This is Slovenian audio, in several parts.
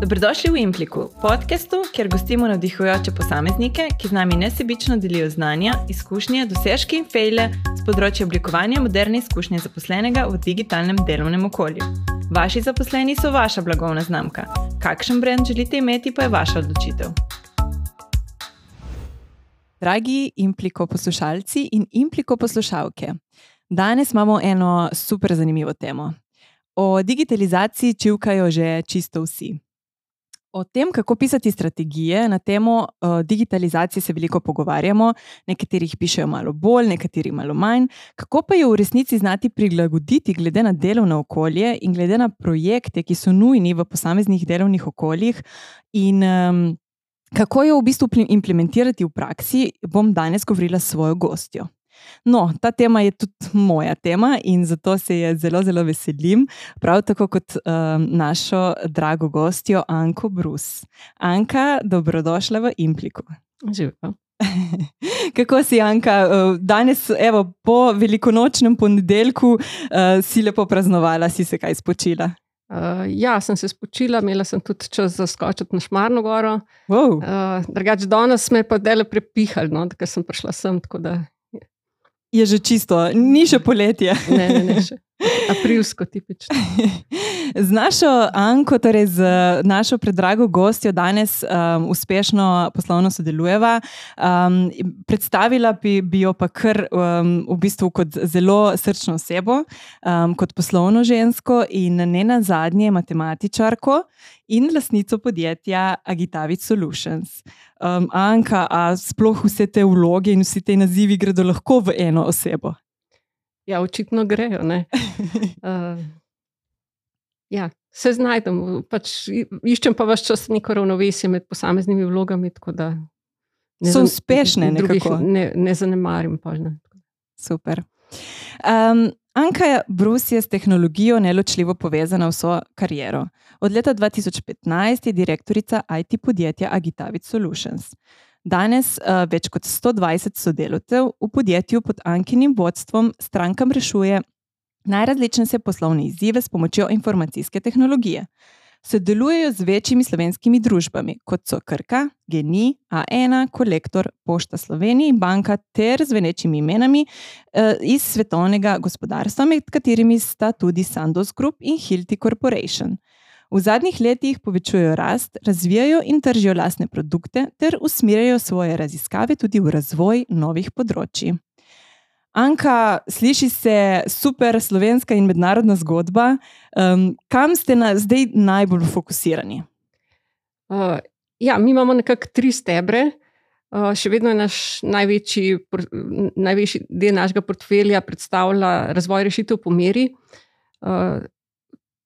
Dobrodošli v Impliku, podkastu, kjer gostimo navdihujoče posameznike, ki z nami nesebično delijo znanja, izkušnje, dosežke in fejle z področja oblikovanja moderne izkušnje zaposlenega v digitalnem delovnem okolju. Vaši zaposleni so vaša blagovna znamka. Kakšen brand želite imeti, pa je vaša odločitev. Dragi Impliko poslušalci in Impliko poslušalke, danes imamo eno super zanimivo temo. O digitalizaciji čivkajo že čisto vsi. O tem, kako pisati strategije na temo uh, digitalizacije, se veliko pogovarjamo, nekateri jih pišejo malo bolj, nekateri malo manj. Kako pa je v resnici znati prilagoditi, glede na delovno okolje in glede na projekte, ki so nujni v posameznih delovnih okoljih, in um, kako jo v bistvu implementirati v praksi, bom danes govorila s svojo gostjo. No, ta tema je tudi moja tema in zato se je zelo, zelo veselim, prav tako kot um, našo drago gostjo Anko Brus. Anka, dobrodošla v Impliku. Živijo. Kako si, Anka, uh, danes, evo, po velikonočnem ponedeljku, uh, si lepo praznovala, si se kaj spočila? Uh, ja, sem se spočila, imela sem tudi čas za skočiti na Šmarno goro. Wow. Uh, drugač, danes me je pa delo prepihalo, no, ker sem prišla sem. Da... Je že čisto, ni še poletje. ne, ne, ne še. Aprilsko, tipično. Z našo Anko, torej z našo predrago gostjo, danes um, uspešno poslovno sodelujeva. Um, predstavila bi, bi jo pa kar um, v bistvu kot zelo srčno osebo, um, kot poslovno žensko in ne na zadnje matematičarko in lasnico podjetja Agitavit Solutions. Um, Anka, a sploh vse te vloge in vsi te nazivi gredo lahko v eno osebo? Ja, očitno grejo. Uh, ja, se znajdem, pač iščem pa vse čas neko ravnovesje med posameznimi vlogami. So uspešne, nekako. Ne, ne zanemarim pa. Ne. Super. Um, Anka Brus je s tehnologijo neločljivo povezana v svojo kariero. Od leta 2015 je direktorica IT podjetja Agitavit Solutions. Danes uh, več kot 120 sodelavcev v podjetju pod Ankinim vodstvom strankam rešuje najrazličnejše poslovne izzive s pomočjo informacijske tehnologije. Sodelujejo z večjimi slovenskimi družbami, kot so Krka, Geni, A1, Kolektor, Pošta Slovenije in Banka, ter z venečimi imenami uh, iz svetovnega gospodarstva, med katerimi sta tudi Sandoz Group in Hilti Corporation. V zadnjih letih povečujejo rast, razvijajo in tržijo lastne produkte ter usmerjajo svoje raziskave tudi v razvoj novih področji. Anka, sliši se super slovenska in mednarodna zgodba. Um, kam ste na, zdaj najbolj fokusirani? Uh, ja, mi imamo nekako tri stebre. Uh, še vedno je naš največji, največji del našega portfelja predstavlja razvoj rešitev po meri. Uh,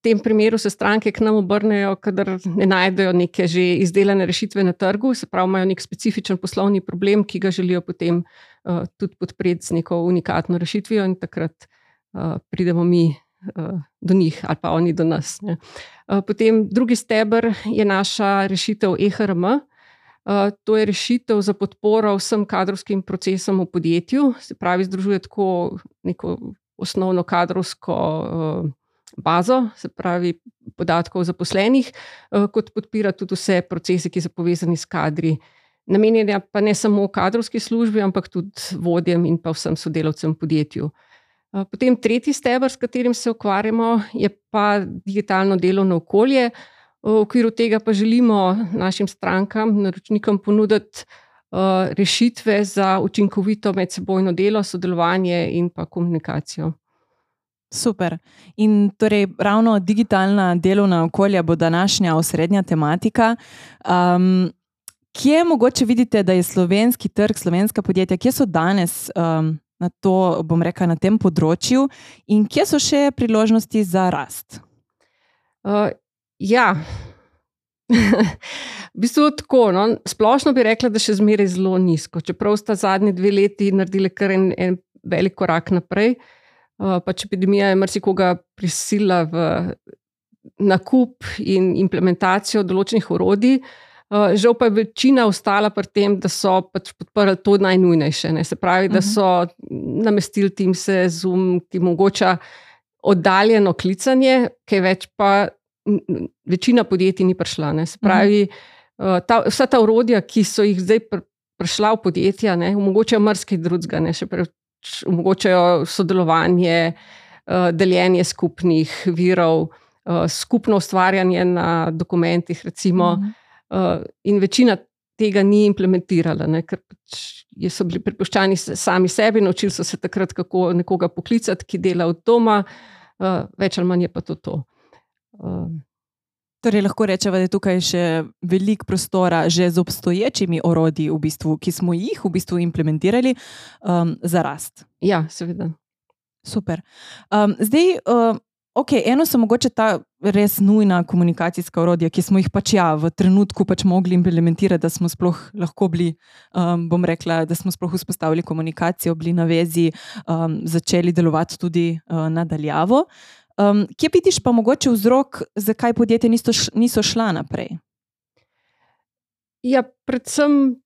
tem primeru se stranke k nam obrnejo, kadar ne najdejo neke že izdelane rešitve na trgu, se pravi, imajo nek specifičen poslovni problem, ki ga želijo potem uh, tudi podpreti z neko unikatno rešitvijo, in takrat uh, pridemo mi uh, do njih ali pa oni do nas. Uh, potem drugi stebr je naša rešitev EHRM. Uh, to je rešitev za podporo vsem kadrovskim procesom v podjetju, se pravi, združuje tako neko osnovno kadrovsko. Bazo, se pravi, podatkov zaposlenih, eh, kot podpira tudi vse procese, ki so povezani s kadri. Namenjena pa ne samo kadrovski službi, ampak tudi vodjem in pa vsem sodelavcem v podjetju. Eh, potem tretji stebr, s katerim se ukvarjamo, je pa digitalno delovno okolje. V okviru tega pa želimo našim strankam, naročnikom ponuditi uh, rešitve za učinkovito medsebojno delo, sodelovanje in pa komunikacijo. Super. In torej, ravno digitalna delovna okolja bo današnja osrednja tematika. Um, kje mogoče vidite, da je slovenski trg, slovenska podjetja, kje so danes um, na, to, rekel, na tem področju in kje so še priložnosti za rast? Uh, ja. v bistvu tako, no? Splošno bi rekla, da še zmeraj zelo nizko. Čeprav sta zadnji dve leti naredili kar en, en velik korak naprej. Uh, pač epidemija je marsikoga prisila v nakup in implementacijo določenih orodij. Uh, žal pa je večina ostala pri tem, da so pač podprli to najnujnejše. Ne? Se pravi, da mhm. so namestili Teams, Zoom, ki omogoča oddaljeno klicanje, kaj več pa večina podjetij ni prišla. Ne. Se pravi, uh, ta, vsa ta urodja, ki so jih zdaj pr prišla v podjetja, ne, omogočajo marsikaj drugega, še prej omogočajo sodelovanje, uh, deljenje skupnih virov, uh, skupno ustvarjanje na dokumentih, recimo, uh, in večina tega ni implementirala, ne, ker pač so bili prepuščeni sami sebi, naučili so se takrat, kako nekoga poklicati, ki dela od doma, več ali manj je pa to. to. Uh, Torej, lahko rečemo, da je tukaj še veliko prostora, že z obstoječimi orodji, v bistvu, ki smo jih v bistvu implementirali um, za rast. Ja, seveda. Super. Um, zdaj, um, okay, eno so mogoče ta res nujna komunikacijska orodja, ki smo jih pač ja, v trenutku pač mogli implementirati, da smo sploh lahko bili, um, bom rekla, da smo sploh vzpostavili komunikacijo, bili na vezi, um, začeli delovati tudi uh, nadaljavo. Um, kje vidiš pa mogoče vzrok, zakaj podjetja niso, niso šla naprej? Ja, predvsem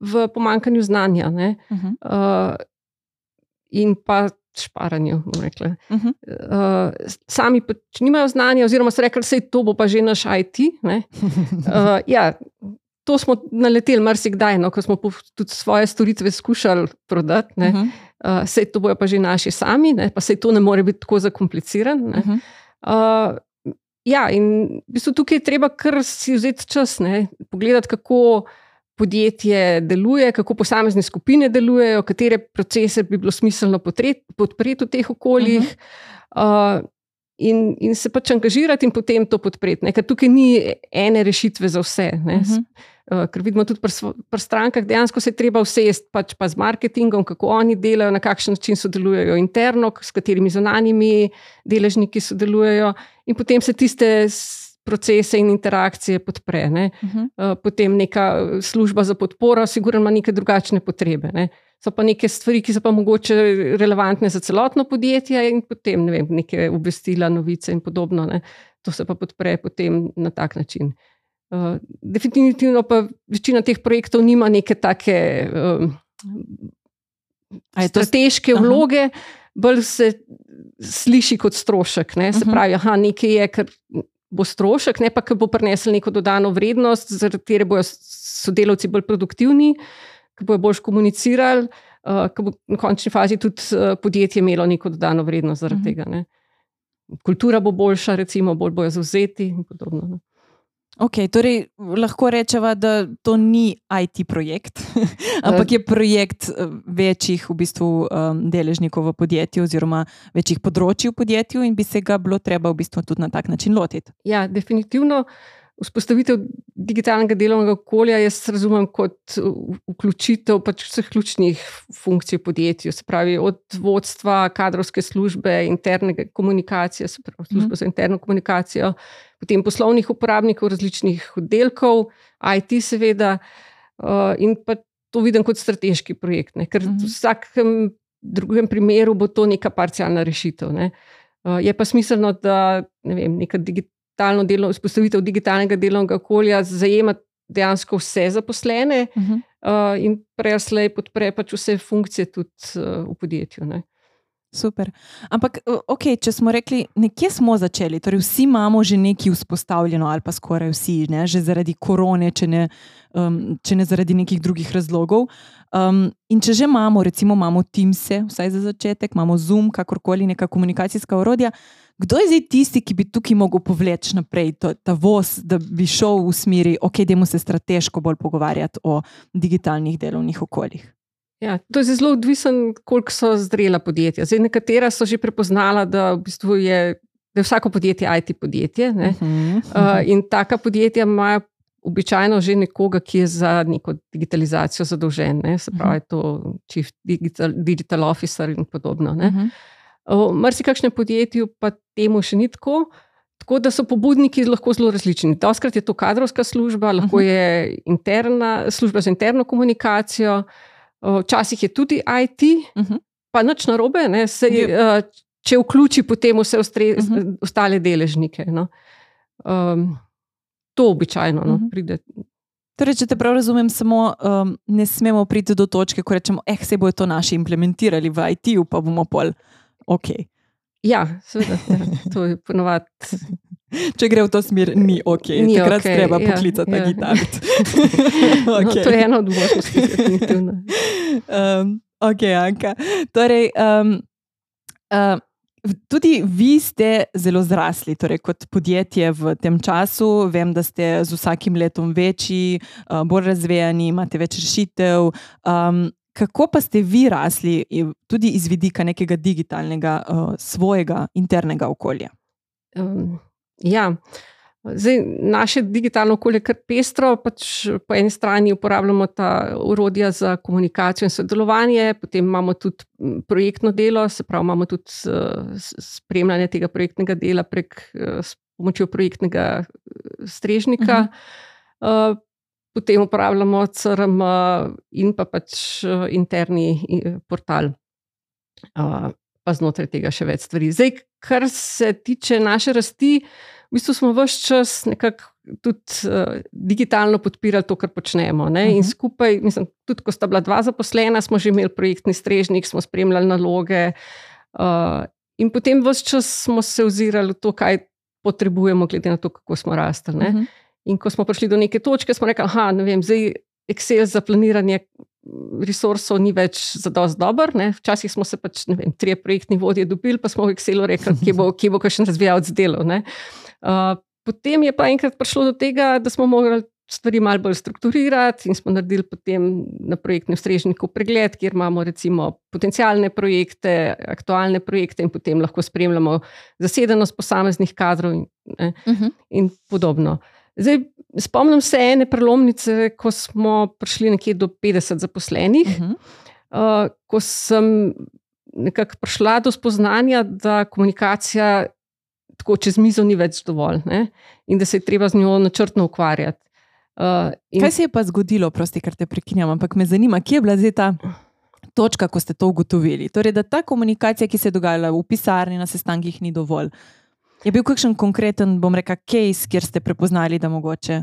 v pomankanju znanja uh -huh. uh, in pa šparanju. Uh -huh. uh, sami pač nimajo znanja, oziroma so rekli, da to pa že naš IT. uh, ja, to smo naleteli marsikdaj, no, ko smo tudi svoje storitve skušali prodati. Uh -huh. Uh, sej to bojo pa že naši sami, ne, pa sej to ne more biti tako zakompliciran. Uh -huh. uh, ja, in v bistvu tukaj je treba kar si vzeti čas, ne, pogledati, kako. Podjetje deluje, kako posamezne skupine delujejo, katere procese bi bilo smiselno podpreti v teh okoljih, uh -huh. uh, in, in se pač angažirati in potem to podpreti. Ne? Ker tukaj ni ene rešitve za vse. Uh mhm. -huh. Uh, ker vidimo tudi pri pr strankah, dejansko se je treba usesti pač pa z marketingom, kako oni delajo, na kakšen način sodelujejo interno, s katerimi zunanjimi deležniki sodelujejo, in potem se tiste procese in interakcije podpre. Uh -huh. uh, potem neka služba za podporo, sigurno ima neke drugačne potrebe. Ne? So pa neke stvari, ki so pa mogoče relevantne za celotno podjetje, in potem ne vem, neke obvestila, novice in podobno. Ne? To se pa podpre potem na tak način. Uh, definitivno pa večina teh projektov nima neke take um, strateške to... vloge, bolj se sliši kot strošek. Ne? Se uh -huh. pravi, da nekaj je, kar bo strošek, ne pa, ki bo prinesel neko dodano vrednost, zaradi katere bodo sodelavci bolj produktivni, ki bodo bolj komunicirali, uh, ki bo v končni fazi tudi uh, podjetje imelo neko dodano vrednost zaradi uh mhm. -huh. tega. Ne? Kultura bo boljša, recimo, bolj bojo zauzeti in podobno. Ne? Okay, torej, lahko rečemo, da to ni IT projekt, ampak je projekt eh, večjih v bistvu, um, deležnikov v podjetju, oziroma večjih področji v podjetju, in bi se ga bilo treba v bistvu tudi na tak način lotiti. Ja, definitivno. Vzpostavitev digitalnega delovnega okolja jaz razumem kot vključitev pač vseh ključnih funkcij v podjetju, se pravi od vodstva, kadrovske službe, interne komunikacije, se pravi službe mm. za interno komunikacijo, potem poslovnih uporabnikov različnih oddelkov, IT, seveda, uh, in pa to vidim kot strateški projekt, ne? ker v vsakem drugem primeru bo to neka parcialna rešitev. Ne? Uh, je pa smiselno, da ne vem, neka digitalna digitalno delo, vzpostavitev digitalnega delovnega okolja zajema dejansko vse zaposlene uh -huh. uh, in preslej podpre pač vse funkcije tudi uh, v podjetju. Ne. Super. Ampak, okay, če smo rekli, nekje smo začeli, torej vsi imamo že nekaj vzpostavljeno, ali pa skoraj vsi, ne, že zaradi korone, če ne, um, če ne zaradi nekih drugih razlogov. Um, in če že imamo, recimo, imamo Teams, vsaj za začetek, imamo Zoom, kakorkoli neka komunikacijska orodja. Kdo je zdaj tisti, ki bi tukaj mogel povleči naprej to, ta voz, da bi šel v smeri, ok, da se strateško bolj pogovarjati o digitalnih delovnih okoljih? Ja, to je zelo odvisno, koliko so zrela podjetja. Zdaj, nekatera so že prepoznala, da, v bistvu je, da je vsako podjetje IT podjetje. Uh -huh, uh -huh. Uh, in taka podjetja imajo običajno že nekoga, ki je za neko digitalizacijo zadolžen, ne? se pravi, uh -huh. to chief digital, digital officer in podobno. Uh -huh. Mrsi kakšne podjetje pa temu še ni tako. Tako da so pobudniki lahko zelo različni. Doskrat je to kadrovska služba, lahko mhm. je interna, služba za interno komunikacijo, včasih je tudi IT, mhm. pa nič narobe, se, če vključi potem vse ostre, mhm. ostale deležnike. No. Um, to običajno no, pride. Torej, če te prav razumem, samo um, ne smemo priti do točke, ko rečemo, eh, se bojo to naši implementirali v IT-u, pa bomo pol ok. Ja, seveda. Ja. To je ponovadi. Če gre v to smer, ni ok, Ni takrat okej, treba ja, poklicati ja. na gitaro. No, to je ena od možnosti, definitivno. Um, ok, Anka. Torej, um, uh, tudi vi ste zelo zrasli, torej kot podjetje v tem času. Vem, da ste z vsakim letom večji, uh, bolj razvejani, imate več rešitev. Um, kako pa ste vi rasli, tudi iz vidika nekega digitalnega, uh, svojega internega okolja? Um, ja. Zdaj, naše digitalno okolje je kar pestro. Pač po eni strani uporabljamo ta urodja za komunikacijo in sodelovanje, potem imamo tudi projektno delo, se pravi, imamo tudi s- spremljanje tega projektnega dela prek uh, s pomočjo projektnega eh, strežnika. Uh, potem uporabljamo CRM in pa pač uh, interni eh, portal. Uh, pa znotraj tega še več stvari. Zdaj, kar se tiče naše rasti, v bistvu smo vse čas nekako tudi uh, digitalno podpirali to, kar počnemo. Ne? In Mhm. skupaj, mislim, tudi ko sta bila dva zaposlena, smo že imeli projektni strežnik, smo spremljali naloge. Uh, in potem vse čas smo se ozirali v to, kaj potrebujemo, glede na to, kako smo rastli. ne. Mhm. In ko smo prišli do neke točke, smo rekli, da zdaj Excel za planiranje resursov ni več za dosti dober. Ne. Včasih smo se pač, ne vem, tri projektni vodje dobili, pa smo v Excelu rekli, kje bo, kje bo kakšen razvijalec delal. ne. Uh, potem je pa enkrat prišlo do tega, da smo morali stvari malo bolj strukturirati in smo naredili potem na projektnem strežniku pregled, kjer imamo recimo potencijalne projekte, aktualne projekte in potem lahko spremljamo zasedenost posameznih kadrov in, ne, Mhm. in podobno. Zdaj, spomnim se ene prelomnice, ko smo prišli nekje do 50 zaposlenih, Mhm. uh, ko sem nekako prišla do spoznanja, da komunikacija tako čez mizo ni več dovolj ne? in da se je treba z njo načrtno ukvarjati. Uh, in Kaj se je pa zgodilo, prosti, ker te prekinjam, ampak me zanima, kje je bila zdaj ta točka, ko ste to ugotovili? Torej, da ta komunikacija, ki se je dogajala v pisarni, na sestankih, ni dovolj. Je bil kakšen konkreten, bom rekel, case, kjer ste prepoznali, da mogoče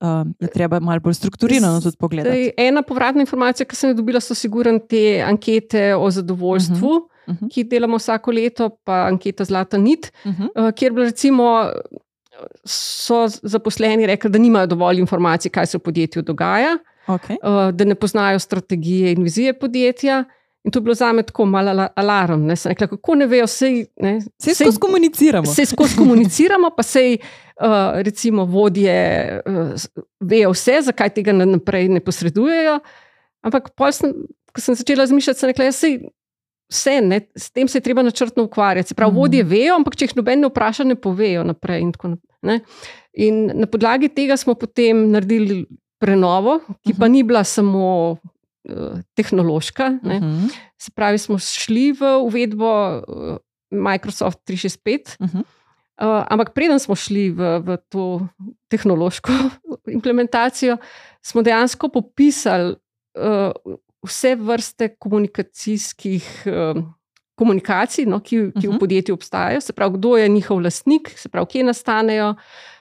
um, je treba malo bolj strukturirano tudi pogledati? Zdaj, ena povratna informacija, ki sem jo dobila, so sigurno te ankete o zadovoljstvu, uh Uh -huh. -huh. ki jih delamo vsako leto, pa anketa Zlata nit, Uh -huh. uh, kjer bi recimo so zaposleni rekli, da nimajo dovolj informacij, kaj se v podjetju dogaja, okay. uh, da ne poznajo strategije in vizije podjetja. In to je bilo za me tako malo ala- alarm. Ne? Sem rekla, kako ne vejo, vse. Vse skozi komuniciramo. Se skozi komuniciramo, pa sej, uh, recimo, vodje uh, vejo vse, zakaj tega na- naprej ne posredujejo. Ampak, pol sem, ko sem začela razmišljati, sem rekla, ja, sej, vse, ne, s tem se je treba načrtno ukvarjati. Se pravi, Mhm. vodje vejo, ampak če jih noben ne vpraša, ne povejo naprej. In, tako ne. in na podlagi tega smo potem naredili prenovo, ki pa ni bila samo uh, tehnološka. Ne. Uh -huh. Se pravi, smo šli v uvedbo uh, Microsoft 365. Uh -huh. Uh, ampak preden smo šli v, v to tehnološko implementacijo, smo dejansko popisali uh, vse vrste komunikacijskih uh, komunikacij, no, ki, ki uh -huh. v Mhm. podjetju obstajajo, se pravi, kdo je njihov lastnik, se pravi, kje nastanejo.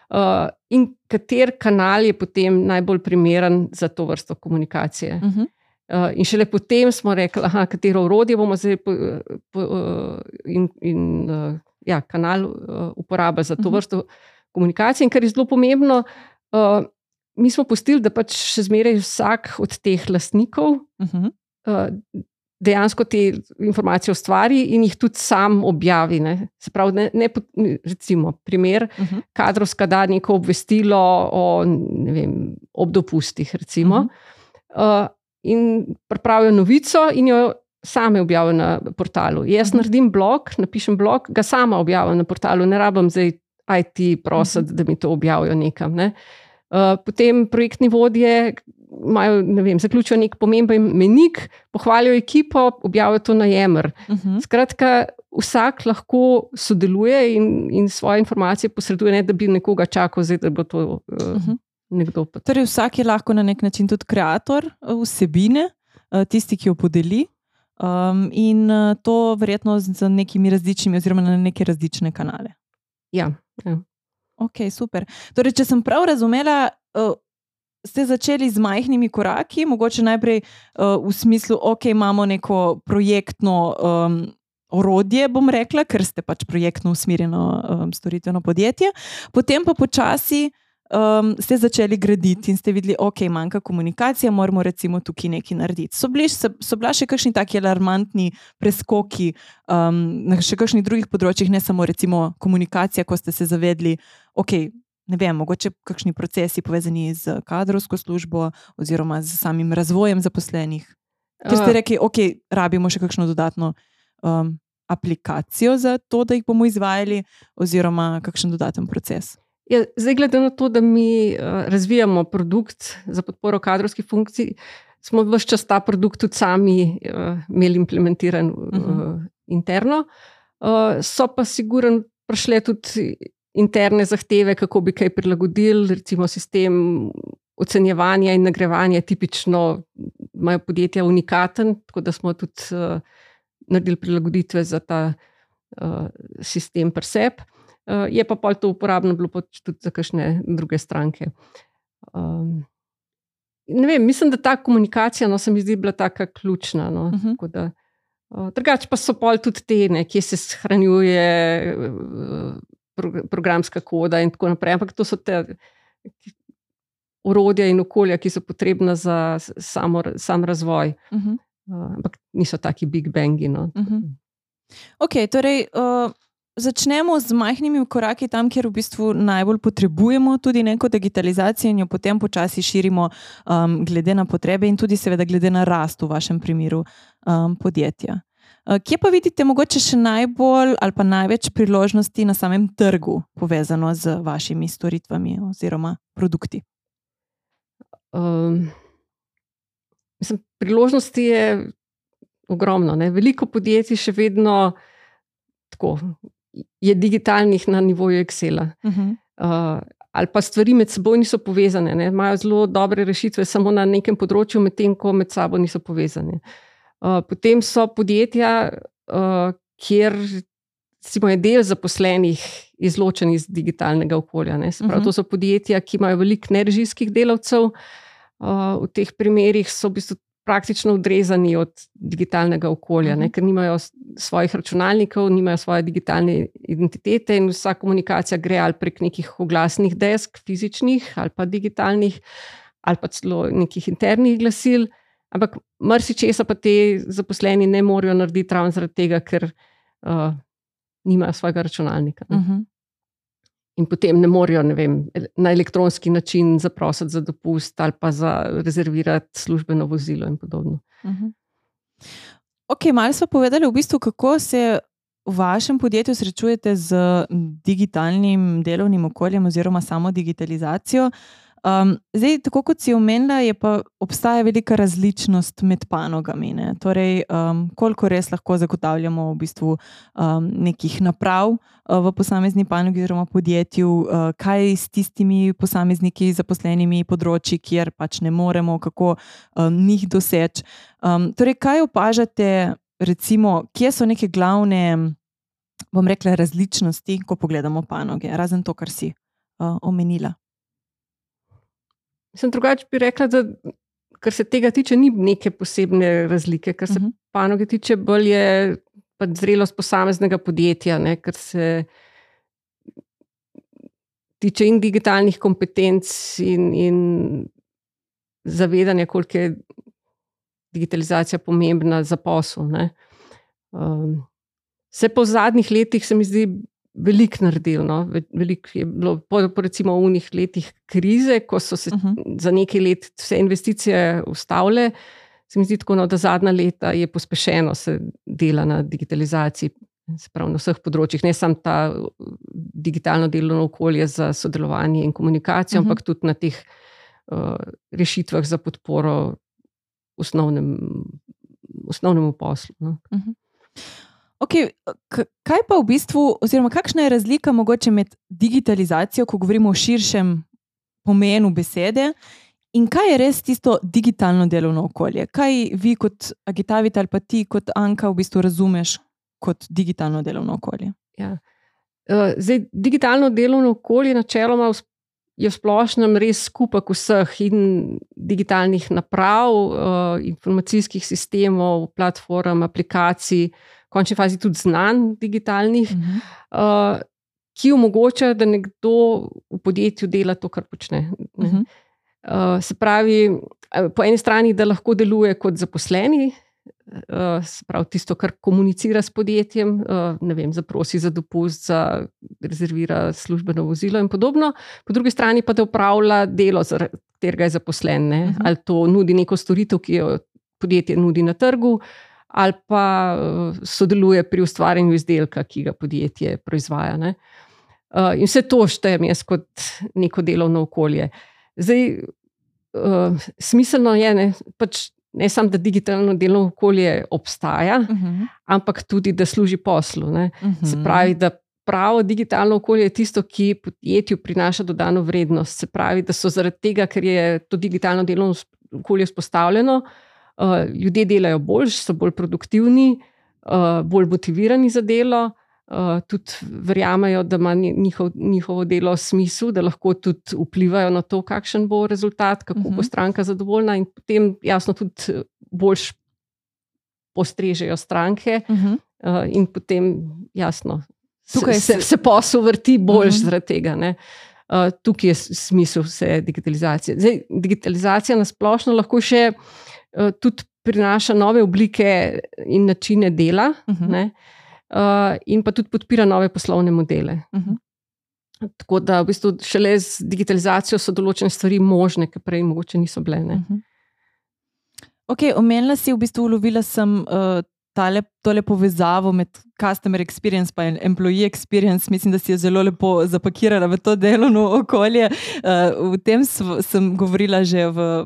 Uh, in kater kanal je potem najbolj primeren za to vrsto komunikacije. Uh -huh. Uh, in šele potem smo rekli, aha, katero urodje bomo zdaj po, po, uh, in, in uh, ja, kanal uh, uporabili za to Mhm. vrsto komunikacije. In kar je zelo pomembno, uh, mi smo pustili, da pač še zmeraj vsak od teh lastnikov Uh -huh. uh, dejansko te informacije ustvari in jih tudi sam objavi. Ne. Se pravi, ne, ne, recimo, primer, Uh -huh. kadrovska da neko obvestilo o ne vem, obdopustih. Recimo, Mhm. uh, in pripravijo novico, in jo same objavijo na portalu. Jaz Mhm. naredim blog, napišem blog, ga sama objavim na portalu, ne rabim zdaj IT prositi, da mi to objavijo nekam. Ne. Uh, potem projektni vodje imajo, ne vem, zaključijo nek pomemben menik, pohvalijo ekipo, objavijo to na Jemer. Uh -huh. Skratka, vsak lahko sodeluje in, in svoje informacije posreduje, ne da bi nekoga čakal, zdaj, da bo to uh, uh Mhm. -huh. Nekdo. pa- Torej, vsak je lahko na nek način tudi ustvarjalec vsebine, eh, tisti, ki jo podeli. Um, in eh, to verjetno z nekimi različnimi, oziroma na neke različne kanale. Ja, ja. Ok, super. Torej, če sem prav razumela, uh, ste začeli z majhnimi koraki, mogoče najprej uh, v smislu, ok, imamo neko projektno um, orodje, bom rekla, ker ste pač projektno usmerjeno um, storitveno podjetje. Potem pa počasi um, ste začeli graditi in ste videli, ok, manjka komunikacija, moramo recimo tukaj nekaj narediti. So, bili, so, so bila še kakšni taki alarmantni preskoki um, na še kakšnih drugih področjih, ne samo recimo komunikacija, ko ste se zavedli, ok. Ne vem, mogoče kakšni procesi povezani z kadrovsko službo oziroma z samim razvojem zaposlenih. Ker ste rekli, ok, rabimo še kakšno dodatno um, aplikacijo za to, da jih bomo izvajali, oziroma kakšen dodaten proces. Ja, zdaj, glede na to, da mi uh, razvijamo produkt za podporo kadrovskih funkcij, smo vse čas ta produkt tudi sami uh, imeli implementiran uh, uh -huh. interno. Uh, so pa sigurno prišle tudi interne zahteve, kako bi kaj prilagodili, recimo sistem ocenjevanja in nagrajevanja, tipično imajo podjetja unikaten, tako da smo tudi uh, naredili prilagoditve za ta uh, sistem preseb. Uh, je pa to uporabno bilo tudi za kakšne druge stranke. Um, vem, mislim, da ta komunikacija no, se mi zdi bila tako ključna. No, uh mhm. -huh. da, uh, drugače pa so pol tudi te, ne, kje se shranjuje uh, pro, programska koda in tako naprej. Ampak to so te urodja in okolja, ki so potrebna za samo, sam razvoj. Uh -huh. uh, ampak niso taki big bangi. No. Uh -huh. okay, torej, uh, začnemo z majhnimi koraki tam, kjer v bistvu najbolj potrebujemo tudi neko digitalizacijo, in jo potem počasi širimo, um, glede na potrebe in tudi, seveda, glede na rast v vašem primeru um, podjetja. Uh, kje pa vidite mogoče še najbolj ali pa največ priložnosti na samem trgu, povezano z vašimi storitvami oziroma produkti? Um, mislim, priložnosti je ogromno. Ne? Veliko podjetij še vedno tako, je digitalnih na nivoju Excela. Uh -huh. uh, ali pa stvari med seboj niso povezane, ne? imajo zelo dobre rešitve samo na nekem področju, medtem ko med sabo niso povezane. Uh, potem so podjetja, uh, kjer recimo, je del zaposlenih izločen iz digitalnega okolja. Pravi, uh -huh. To so podjetja, ki imajo veliko nerežijskih delavcev. Uh, v teh primerih so v bistvu praktično odrezani od digitalnega okolja, ne, mhm. ker nimajo svojih računalnikov, nimajo svoje digitalne identitete in vsa komunikacija gre ali prek nekih oglasnih desk, fizičnih ali pa digitalnih, ali pa celo nekih internih glasil. Ampak marsikaj pa te zaposleni ne morejo narediti ravno zaradi tega, ker uh, nimajo svojega računalnika. Uh mhm. -huh in potem ne morejo ne vem, na elektronski način zaprositi za dopust ali pa za rezervirati službeno vozilo in podobno. Uh mhm. -huh. Ok, malo smo povedali, v bistvu, kako se v vašem podjetju srečujete z digitalnim delovnim okoljem oziroma samo digitalizacijo. Uh, Um, zdaj, tako kot si omenila, je pa obstaja velika različnost med panogami. Ne? Torej, um, koliko res lahko zagotavljamo v bistvu um, nekih naprav uh, v posamezni panogi oziroma podjetju, uh, kaj s tistimi posamezniki zaposlenimi področji, kjer pač ne moremo, kako um, njih doseči. Um, torej, kaj opažate, recimo, kje so neke glavne, bom rekla, različnosti, ko pogledamo panoge, razen to, kar si uh, omenila. Sem drugače bi rekla, da kar se tega tiče, ni neke posebne razlike. Kar se uh mhm. -huh. panoge tiče, bolj je pač zrelost posameznega podjetja, ne, kar se tiče in digitalnih kompetenc in, in zavedanja, koliko je digitalizacija pomembna za posel. Um, Vse po zadnjih letih se mi zdi, veliko naredil. No? Veliko je bilo, po, po recimo, v unih letih krize, ko so se uh mhm. -huh. za nekaj let vse investicije ustavile. Se mi zdi tako, no, da zadnja leta je pospešeno se dela na digitalizaciji. Prav na vseh področjih, ne samo ta digitalno delovno okolje za sodelovanje in komunikacijo, uh mhm. -huh. ampak tudi na teh uh, rešitvah za podporo osnovnem, osnovnemu poslu. No. Uh mhm. -huh. Okay, kaj pa v bistvu, oziroma kakšna je razlika med digitalizacijo, ko govorimo o širšem pomenu besede, in kaj je res tisto digitalno delovno okolje? Kaj vi kot agitavite ali pa ti kot Anka v bistvu razumeš kot digitalno delovno okolje? Ja. Uh, zdaj, digitalno delovno okolje načeloma je v splošnem res skupek vseh in digitalnih naprav, uh, informacijskih sistemov, platform, aplikacij končni fazi tudi znanj digitalnih, uh -huh. uh, ki omogočajo, da nekdo v podjetju dela to, kar počne. Uh -huh. uh, se pravi, po eni strani, da lahko deluje kot zaposleni. Uh, pravi, tisto, kar komunicira s podjetjem, uh, ne vem, zaprosi za dopust, za rezervira službeno vozilo, in podobno. Po drugi strani pa da upravlja delo, za katerega je zaposlen, uh -huh. ali to nudi neko storitev, ki jo podjetje nudi na trgu, ali pa uh, sodeluje pri ustvarjanju izdelka, ki ga podjetje proizvaja. Uh, in vse to štejem jaz kot neko delovno okolje. Zdaj, uh, smiselno je, ne, pač ne samo, da digitalno delovno okolje obstaja, uh mhm. -huh. ampak tudi, da služi poslu. Uh -huh. Se mhm. pravi, da pravo digitalno okolje je tisto, ki podjetju prinaša dodano vrednost. Se pravi, da so zaradi tega, ker je to digitalno delovno okolje vzpostavljeno, uh, uh, ljudje delajo bolj, so bolj produktivni, uh, bolj motivirani za delo. Uh, tudi verjamejo, da ima njihov, njihovo delo smisel, da lahko tudi vplivajo na to, kakšen bo rezultat, kako uh -huh. bo mhm. stranka zadovoljna, in potem, jasno, tudi bolj postrežejo stranke, uh -huh. uh, in potem, jasno, Tukaj se, se posel vrti bolj uh -huh. zaradi tega. Uh, tukaj je smisel vse digitalizacije. Zdaj, digitalizacija na splošno lahko še uh, tudi prinaša nove oblike in načine dela, uh -huh. ne, uh, in pa tudi podpira nove poslovne modele. Uh -huh. Tako da, v bistvu, šele z digitalizacijo so določene stvari možne, ki prej mogoče niso bile. Uh -huh. okay, omenila si, v bistvu, ulovila sem. Uh, Tale, tole povezavo med customer experience in employee experience, mislim, da si jo zelo lepo zapakirala v to delovno okolje. Uh, o tem sem govorila že v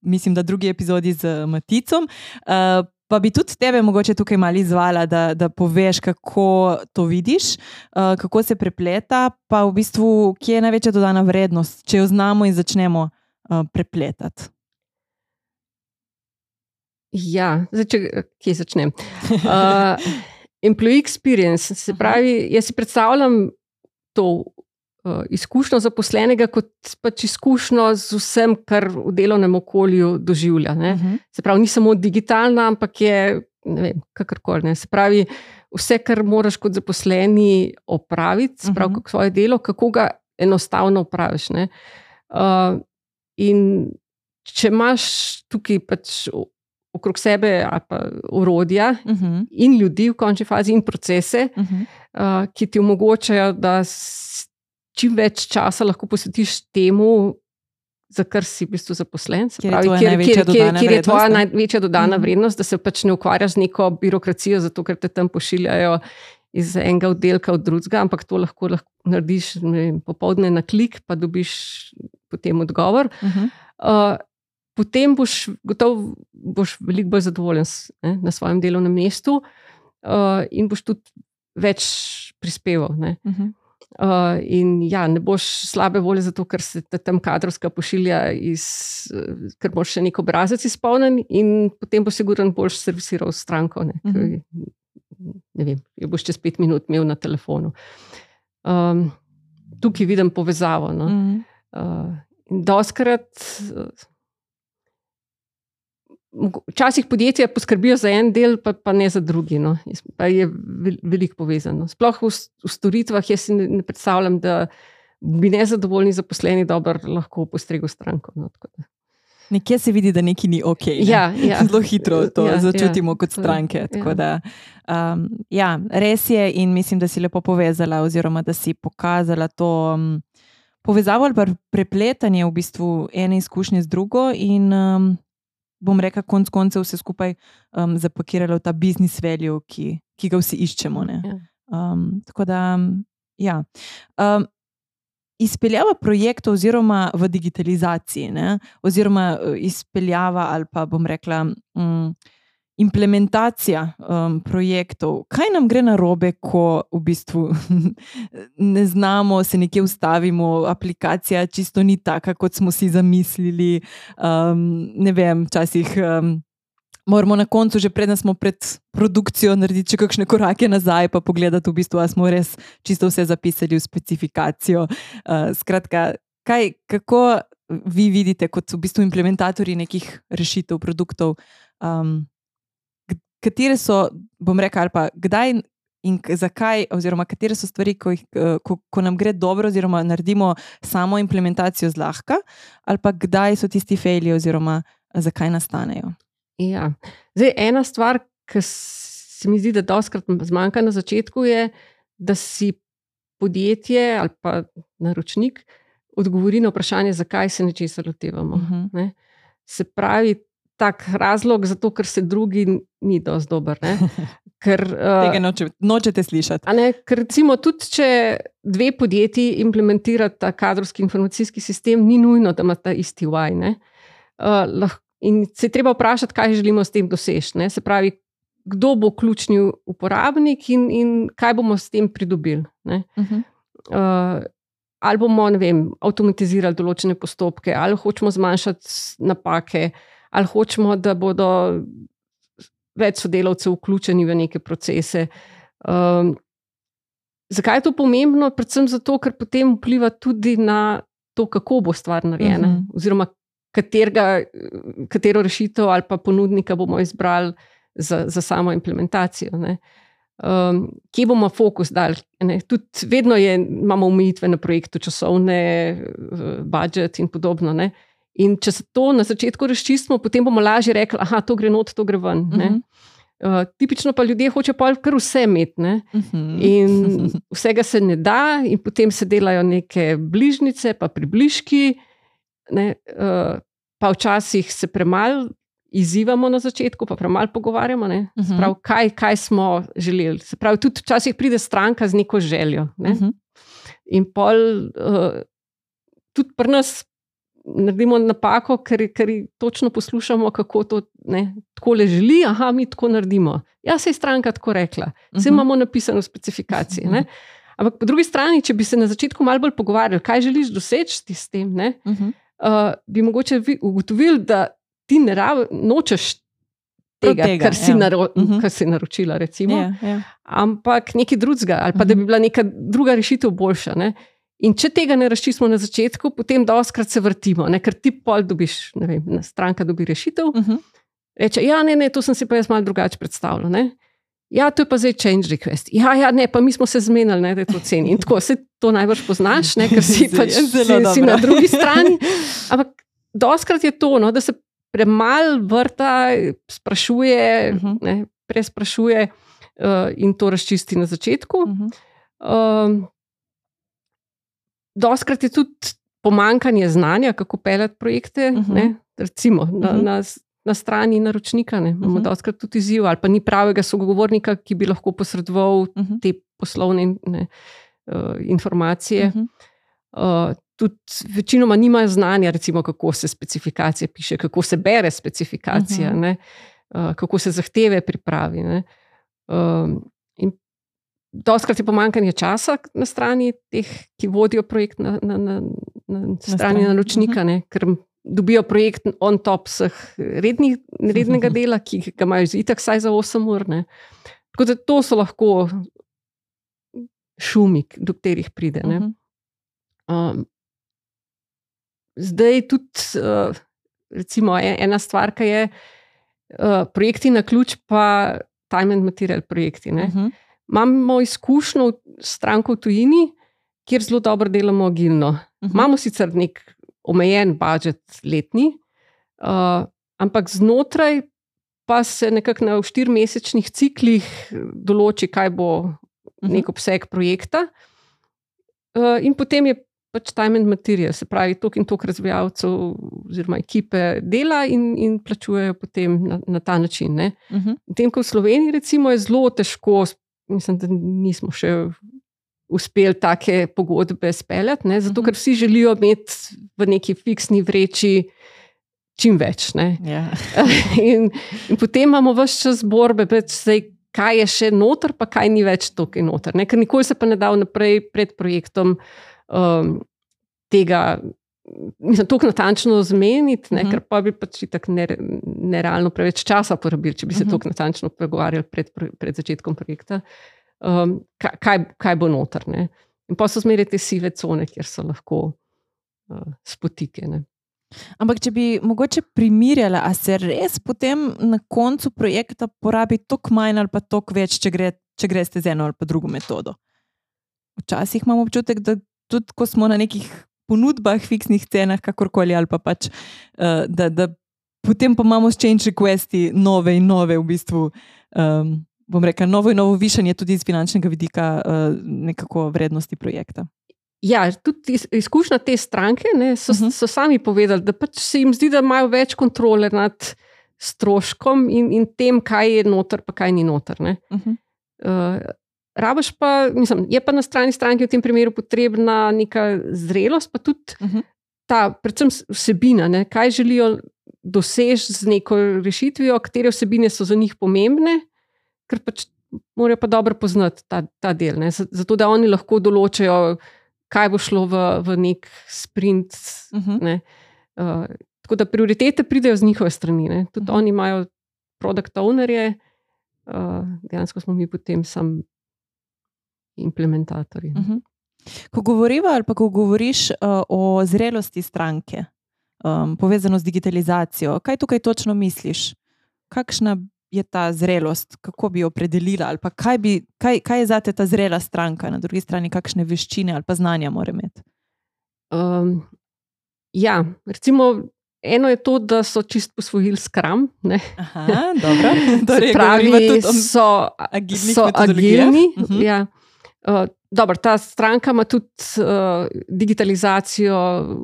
mislim, da drugi epizodi z Maticom. Uh, pa bi tudi tebe mogoče tukaj malo izvala, da, da poveš, kako to vidiš, uh, kako se prepleta, pa v bistvu, kje je največja dodana vrednost, če jo znamo in začnemo uh, prepletati. Ja, zdaj, kje začnem? Uh, employee experience, se pravi, jaz si predstavljam to izkušnjo zaposlenega kot pač izkušnjo z vsem, kar v delovnem okolju doživlja. Uh mhm. -huh. Se pravi, ni samo digitalna, ampak je kakorkoli. Se pravi, vse, kar moraš kot zaposleni opraviti, se pravi, uh mhm. -huh. svoje delo, kako ga enostavno opraviš. Uh, in če imaš tukaj pač. Okrog sebe, urodja uh mhm. -huh. in ljudi, v končni fazi, in procese, uh -huh. uh, ki ti omogočajo, da čim več časa lahko posvetiš temu, za kar si v bistvu zaposlen. Kjer, pravi, kjer, kjer, kjer, kjer je tvoja največja dodana mm. vrednost, da se pač ne ukvarjaš z neko birokracijo, zato ker te tam pošiljajo iz enega oddelka v drugega, ampak to lahko, lahko narediš vem, popovdne na klik, pa dobiš potem odgovor. Mm -hmm. uh, potem boš gotovo boš veliko bolj zadovoljen ne, na svojem delovnem mestu uh, in boš tudi več prispeval. Mm -hmm. Uh, in ja, ne boš slabe volje, zato ker se te tam kadrovska pošilja, iz, uh, ker boš še nek obrazec izpolnjen, in potem boš sigurno boljš servisiral stranko. Ne, uh -huh. ne vem, jo boš čez pet minut imel na telefonu. Um, tukaj vidim povezavo. No. Uh -huh. uh, Doskrat. Uh, Včasih podjetja poskrbijo za en del, pa, pa ne za drugi. No. Pa je veliko povezano. Sploh v, v storitvah, jaz si ne, ne predstavljam, da bi nezadovoljni zaposleni dobro lahko postregli stranko. No, Nekje se vidi, da nekaj ni ok. Ne? Ja, ja. Zelo hitro to ja, začutimo ja. kot stranke. Ja. Da, um, ja, res je, in mislim, da si lepo povezala, oziroma da si pokazala to um, povezavo ali prepletanje v bistvu ene izkušnje z drugo. In, um, bom rekel, konec koncev vse skupaj um, zapakiralo v ta biznis value, ki, ki ga vsi iščemo. Ja. Um, tako da, ja. Um, izpeljava projektov, oziroma v digitalizaciji, ne? oziroma uh, izpeljava ali pa bom rekla. Um, implementacija um, projektov. Kaj nam gre na robe, ko v bistvu ne znamo, se nekje ustavimo, aplikacija čisto ni taka, kot smo si zamislili. Um, ne vem, včasih. Um, Moramo na koncu, že predtem smo pred produkcijo, narediti kakšne korake nazaj, pa pogledati, v bistvu, ali smo res čisto vse zapisali v specifikacijo. Uh, skratka, kaj, kako vi vidite, kot v bistvu implementatorji nekih rešitev, produktov, um, katere so, bom rekel, ali pa kdaj in zakaj, oziroma katere so stvari, ko, jih, ko, ko nam gre dobro, oziroma naredimo samo implementacijo zlahka, ali pa kdaj so tisti fejli, oziroma zakaj nastanejo. Ja. Zdaj, ena stvar, ki se mi zdi, da doskrat zmanjka na začetku, je, da si podjetje ali pa naročnik odgovori na vprašanje, zakaj se nečesa lotevamo. Uh Mhm. -huh. ne? Se pravi, tak razlog, zato ker se drugi ni dovolj dober. ne. Ker, Tega uh, noče, nočete slišati. ne, ker recimo tudi, če dve podjetji implementirata kadrovski informacijski sistem, ni nujno, da imata isti UI. ne. Uh, lahko- In se je treba vprašati, kaj želimo s tem doseči. ne. Se pravi, kdo bo ključni uporabnik in, in kaj bomo s tem pridobili. ne. Uh -huh. Uh, ali bomo ne vem, avtomatizirali določene postopke, ali hočemo zmanjšati napake, ali hočemo, da bodo več sodelavcev vključeni v neke procese. Um, zakaj je to pomembno? Predvsem zato, ker potem vpliva tudi na to, kako bo stvar narejena, Mhm. oziroma katerega, katero rešitev ali pa ponudnika bomo izbrali za, za samo implementacijo. Ne. Um, kje bomo fokus dali? Tudi vedno je, imamo omejitve na projektu, časovne, eh, budžet in podobno. Ne? In če se to na začetku razčistimo, potem bomo lažje rekli, da to gre not, to gre ven. Uh -huh. Mhm. uh, tipično pa ljudje hočejo pa kar vse imeti. Ne? Uh -huh. In vsega se ne da, in potem se delajo neke bližnjice, pa približki, ne, uh, pa včasih se premalo izzivamo na začetku, pa premalo pogovarjamo. ne. Se Mhm. Pravi, kaj, kaj smo želeli. Se pravi, tudi včasih pride stranka z neko željo. Ne. Uh -huh. In pol, uh, tudi pri nas naredimo napako, ker, ker točno poslušamo, kako to ne, tako le želi, aha, mi tako naredimo. Ja, se je stranka tako rekla, vse Mhm. imamo napisano v specifikaciji. Ne? Ampak po drugi strani, če bi se na začetku malo bolj pogovarjali, kaj želiš doseči s tem, ne, Uh -huh. uh, bi mogoče vi- ugotovili, da ti ne rab, nočeš tega, tega, kar, si ja. naro, Mhm. kar si naročila. Recimo Ja, ja. ampak nekaj drugega, ali pa da bi Mhm. bila neka druga rešitev boljša. Ne? In če tega ne razčistimo na začetku, potem doskrat se vrtimo, ne? ker ti pol dobiš, ne vem, stranka dobi rešitev, Uh -huh. reče: Ja, ne, ne, to sem si pa jaz malo drugače predstavljal. Ne? Ja, to je pa zdaj change request. Ja, ja, ne, pa mi smo se zmenili, ne, da je to ceni. In tako se to najbrž poznaš, ne, ker si pač si, si na drugi strani. Ampak doskrat je to, no, da se premalo vrta, sprašuje, Mhm. ne, presprašuje uh, in to razčisti na začetku. Uh -huh. Um, doskrat je tudi pomankanje znanja, kako peljati projekte. Uh Mhm. -huh. Recimo na, Mhm. na, na strani naročnika. Ne, imamo uh Mhm. -huh. doskrat tudi izziv, ali pa ni pravega sogovornika, ki bi lahko posredoval Uh -huh. te poslovne ne, uh, informacije. Uh -huh. Uh, tudi večinoma nimajo znanja, recimo, kako se specifikacije piše, kako se bere specifikacija, Mhm. uh -huh. uh, kako se zahteve pripravi. ne. Um, in Doskrat je pomankanje časa na strani teh, ki vodijo projekt, na, na, na, na strani strani, naročnika, ne, ker dobijo projekt on top vseh rednih, rednega dela, ki ga imajo zitek vsaj za 8 ur. Ne. Tako da to so lahko šumi, do katerih pride. Ne. Uh -huh. Um, zdaj tudi, uh, recimo, e- ena stvar, ki je uh, projekti na ključ, pa time and material projekti. Ne. Uh -huh. Imamo izkušnjo stranko v tujini, kjer zelo dobro delamo agilno. Mhm. Imamo sicer nek omejen budžet letni, uh, ampak znotraj pa se nekako na štirimesečnih ciklih določi, kaj bo Mhm. nek obseg projekta. Uh, in potem je pač time and material, se pravi, tok in tok razvijalcev oziroma ekipe dela in, in plačujejo potem na, na ta način. Ne. Uh -huh. Medtem ko v Sloveniji recimo, je zelo težko, mislim, da nismo še uspeli take pogodbe speljati, ne, zato Mhm. ker vsi želijo imeti v neki fiksni vreči čim več. ne. Ja. In, in potem imamo vse čas borbe, pač zdaj, kaj je še noter, pa kaj ni več tukaj noter. Ne? Ker nikoli se pa ne da vnaprej pred projektom um, tega. Mislim, tako natančno zmeniti, ne, Mhm. ker pa bi pač tako nere, nerealno preveč časa porabili, če bi se Mhm. tako natančno pogovarjali pred, pred začetkom projekta, um, kaj, kaj, kaj bo noter. Ne. In pa so zmeraj te sive cone, kjer so lahko uh, spotike. Ne. Ampak, če bi mogoče primerjala, a se res potem na koncu projekta porabi toliko manj ali pa toliko več, če, gre, če greste z eno ali pa drugo metodo. Včasih imamo občutek, da tudi ko smo na nekih ponudbah, fiksnih cenah, kakorkoli, ali pa pač, uh, da, da potem pa imamo s change requesti nove in nove, v bistvu, um, bom rekel, novo in novo višanje tudi iz finančnega vidika uh, nekako vrednosti projekta. Ja, tudi izkušnja te stranke ne, so, uh mhm. -huh. so sami povedali, da pač se jim zdi, da imajo več kontrole nad stroškom in, in tem, kaj je noter, pa kaj ni noter. Uh -huh. uh, Rabaš pa, mislim, je pa na strani stranke v tem primeru potrebna neka zrelost, pa tudi uh -huh. ta, predvsem vsebina, ne, kaj želijo doseči z neko rešitvijo, katere vsebine so za njih pomembne, ker pač morajo pa dobro poznati ta, ta del. Ne, zato, da oni lahko določajo kaj bo šlo v, v nek sprint. Uh -huh. ne. uh, tako da prioritete pridejo z njihove strani. Ne. Tudi uh mhm. -huh. oni imajo produkt ownerje, uh, dejansko smo mi potem sam implementatorji. Uh mhm. -huh. Ko govoriva ali pa ko govoriš uh, o zrelosti stranke, um, povezano z digitalizacijo, kaj tukaj točno misliš? Kakšna je ta zrelost, kako bi jo opredelila, ali kaj, bi, kaj, kaj je za te ta zrela stranka, na drugi strani, kakšne veščine ali pa znanja mora imeti? Um, ja, recimo. Eno je to, da so čist posvojili skram. Aha, dobro. Torej, pravi, da so, so agilni. Uh. -huh. ja. Uh, dobro, ta stranka ima tudi uh, digitalizacijo